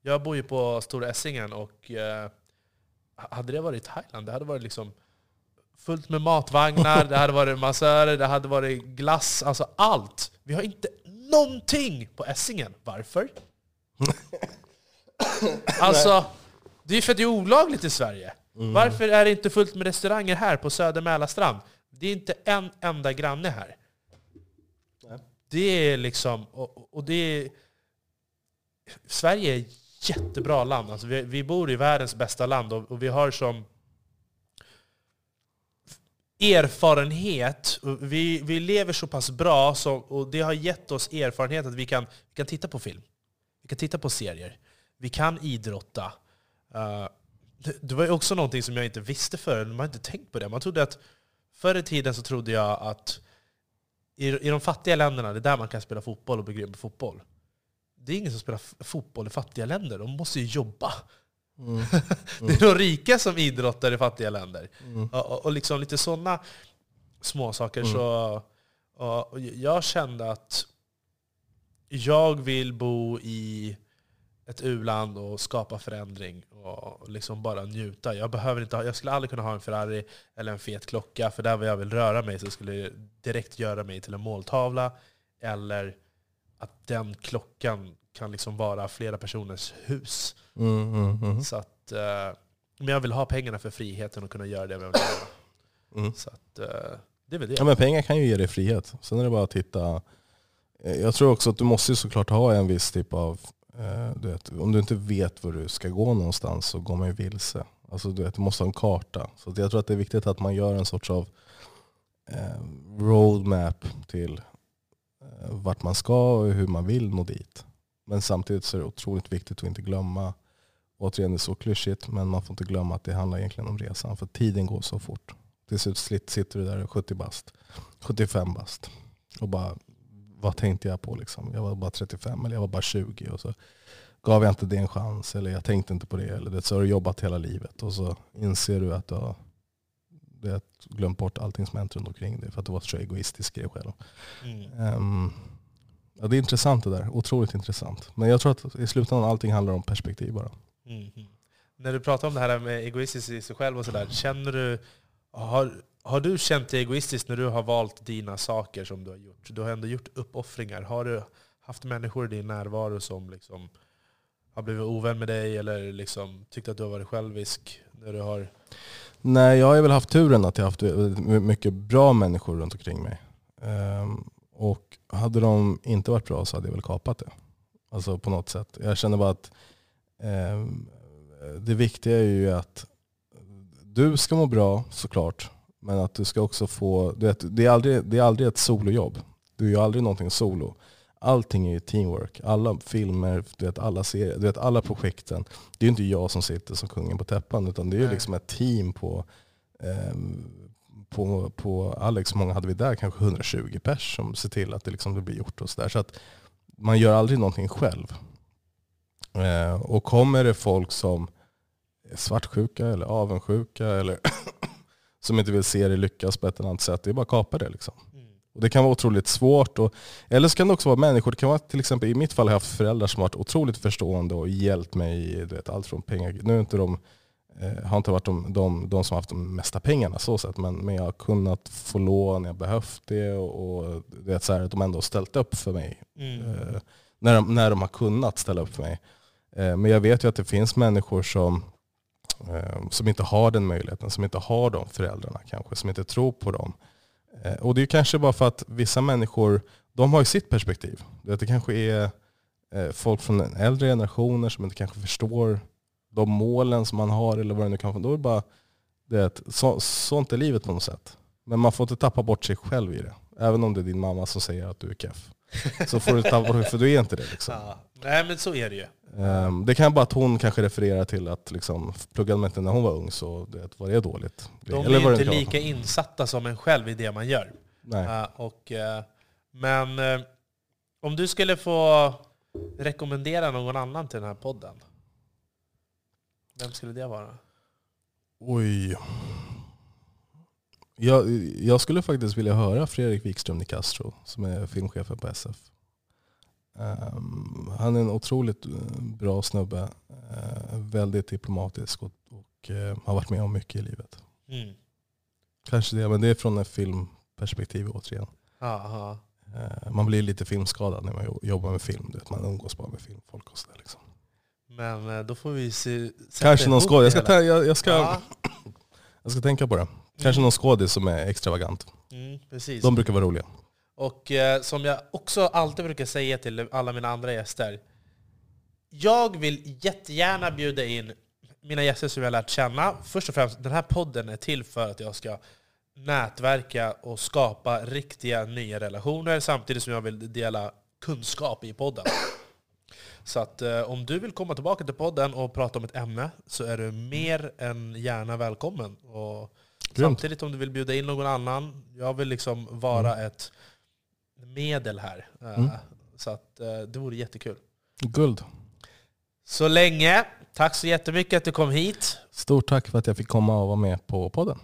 Jag bor ju på Stora Essingen och eh, hade det varit Thailand, det hade varit liksom fullt med matvagnar, det hade varit massörer, det hade varit glass, alltså allt. Vi har inte någonting på Essingen. Varför? alltså, det är för att det är olagligt i Sverige. Mm. Varför är det inte fullt med restauranger här på Söder Mälarstrand? Det är inte en enda granne här. Nej. Det är liksom... Och, och det är, Sverige är ett jättebra land. Alltså vi, vi bor i världens bästa land och, och vi har som erfarenhet, vi, vi lever så pass bra så, och det har gett oss erfarenhet att vi kan, vi kan titta på film. Vi kan titta på serier. Vi kan idrotta. Uh, det, det, var ju också någonting som jag inte visste förut, man har inte tänkt på det. Man trodde att, förr i tiden så trodde jag att i, i de fattiga länderna, det är där man kan spela fotboll och bli grym på fotboll. Det är ingen som spelar fotboll i fattiga länder, de måste ju jobba. Mm. Mm. det är de rika som idrottar i fattiga länder. Mm. Och, och, liksom lite sådana små saker. Mm. Så, och jag kände att jag vill bo i ett u-land och skapa förändring och liksom bara njuta. Jag, behöver inte ha, jag skulle aldrig kunna ha en Ferrari eller en fet klocka, för där jag vill röra mig så skulle det direkt göra mig till en måltavla. Eller att den klockan kan liksom vara flera personers hus. Mm, mm, mm. Så att, eh, men jag vill ha pengarna för friheten och kunna göra det jag vill göra. Mm. Så att, eh, det är väl det. Ja, men pengar kan ju ge dig frihet. Sen är det bara att titta. Eh, Jag tror också att du måste såklart ha en viss typ av, Eh, du vet, om du inte vet var du ska gå någonstans så går man ju vilse. Alltså, du, vet, du måste ha en karta. Så jag tror att det är viktigt att man gör en sorts av eh, roadmap till eh, vart man ska och hur man vill nå dit. Men samtidigt så är det otroligt viktigt att inte glömma, återigen det är så klyschigt, men man får inte glömma att det handlar egentligen om resan. För tiden går så fort. Till slut sitter du där 70 bast, 75 bast och bara, vad tänkte jag på liksom? Jag var bara 35 eller jag var bara 20 och så gav jag inte det en chans eller jag tänkte inte på det. Eller det, så har du jobbat hela livet och så inser du att du har glömt bort allting som hänt runt omkring dig för att du var så egoistisk i dig själv. Mm. Ehm, ja, det är intressant det där, otroligt intressant. Men jag tror att i slutändan allting handlar om perspektiv bara. Mhm. När du pratar om det här med egoistiskt i sig själv och sådär, känner du, har, har du känt dig egoistisk när du har valt dina saker som du har gjort? Du har ändå gjort uppoffringar. Har du haft människor i din närvaro som liksom har blivit ovän med dig eller liksom tyckt att du har varit självisk? När du har... Nej, jag har väl haft turen att jag har haft mycket bra människor runt omkring mig. Ehm, och hade de inte varit bra så hade jag väl kapat det. Alltså på något sätt. Jag känner bara att ehm, det viktiga är ju att du ska må bra såklart. Men att du ska också få, du vet, det, är aldrig, det är aldrig ett solojobb. Du gör aldrig någonting solo. Allting är ju teamwork. Alla filmer, du vet, alla serier, du vet, alla projekten. Det är ju inte jag som sitter som kungen på täppan utan det är ju liksom ett team på, ehm, på, på Alex, hur många hade vi där? Kanske 120 pers som ser till att det, liksom, det blir gjort. och Så, där. så att man gör aldrig någonting själv. Eh, och kommer det folk som är svartsjuka eller avundsjuka eller som inte vill se det lyckas på ett eller annat sätt, det är bara att kapa det. Liksom. Och det kan vara otroligt svårt. Och, eller så kan det också vara människor, det kan vara till exempel i mitt fall har jag haft föräldrar som varit otroligt förstående och hjälpt mig i du vet, allt från pengar. Nu är inte de, eh, har inte varit de, de, de som har haft de mesta pengarna så sett, men, men jag har kunnat få lån, jag har behövt det och, och vet, så här, att de ändå har ställt upp för mig Mm. eh, när, de, när de har kunnat ställa upp för mig. Eh, men jag vet ju att det finns människor som, Ehm, som inte har den möjligheten, som inte har de föräldrarna kanske, som inte tror på dem. Eh, och det är kanske bara för att vissa människor, de har ju sitt perspektiv. Det kanske är eh, folk från äldre generationer som inte kanske förstår de målen som man har eller vad det nu kan vara. Då är det bara, det är ett, så, sånt är livet på något sätt. Men man får inte tappa bort sig själv i det. Även om det är din mamma som säger att du är keff. Så får du tappa dig, för du är inte det. Liksom. Ja. Nej men så är det ju. Ehm, det kan bara att hon kanske refererar till att liksom, pluggade man inte när hon var ung så det var det dåligt. De Eller är inte lika insatta som en själv i det man gör. vara. Nej. Ja, och, eh, men eh, om du skulle få rekommendera någon annan till den här podden, vem skulle det vara? Oj. Jag, jag skulle faktiskt vilja höra Fredrik Wikström de Castro som är filmchefen på SF. Ehm, han är en otroligt eh, bra snubbe. eh, väldigt diplomatisk och, och eh, har varit med om mycket i livet. Mm. Kanske det, men det är från ett filmperspektiv återigen. Aha. Eh, man blir lite filmskadad när man jo- jobbar med film. Du vet, man umgås bara med filmfolk och sådär. Liksom. Men då får vi se, Kanske någon skådis. Jag, ska jag, jag, ska, Ja, jag ska tänka på det. Kanske någon skådis som är extravagant. mm, precis. De brukar vara roliga. Och eh, som jag också alltid brukar säga till alla mina andra gäster. Jag vill jättegärna bjuda in mina gäster som jag lärt känna. Först och främst, den här podden är till för att jag ska nätverka och skapa riktiga nya relationer samtidigt som jag vill dela kunskap i podden. Så att eh, om du vill komma tillbaka till podden och prata om ett ämne så är du mer än gärna välkommen. Och. Samtidigt om du vill bjuda in någon annan, jag vill liksom vara ett medel här. Eh, Mm. Så att eh, det vore jättekul. Guld. Så länge, tack så jättemycket att du kom hit. Stort tack för att jag fick komma och vara med på podden.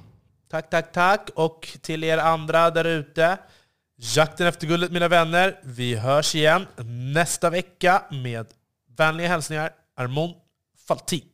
Tack, tack, tack. Och till er andra där ute, Jakten efter guldet mina vänner. Vi hörs igen nästa vecka med vänliga hälsningar Armond Faltin.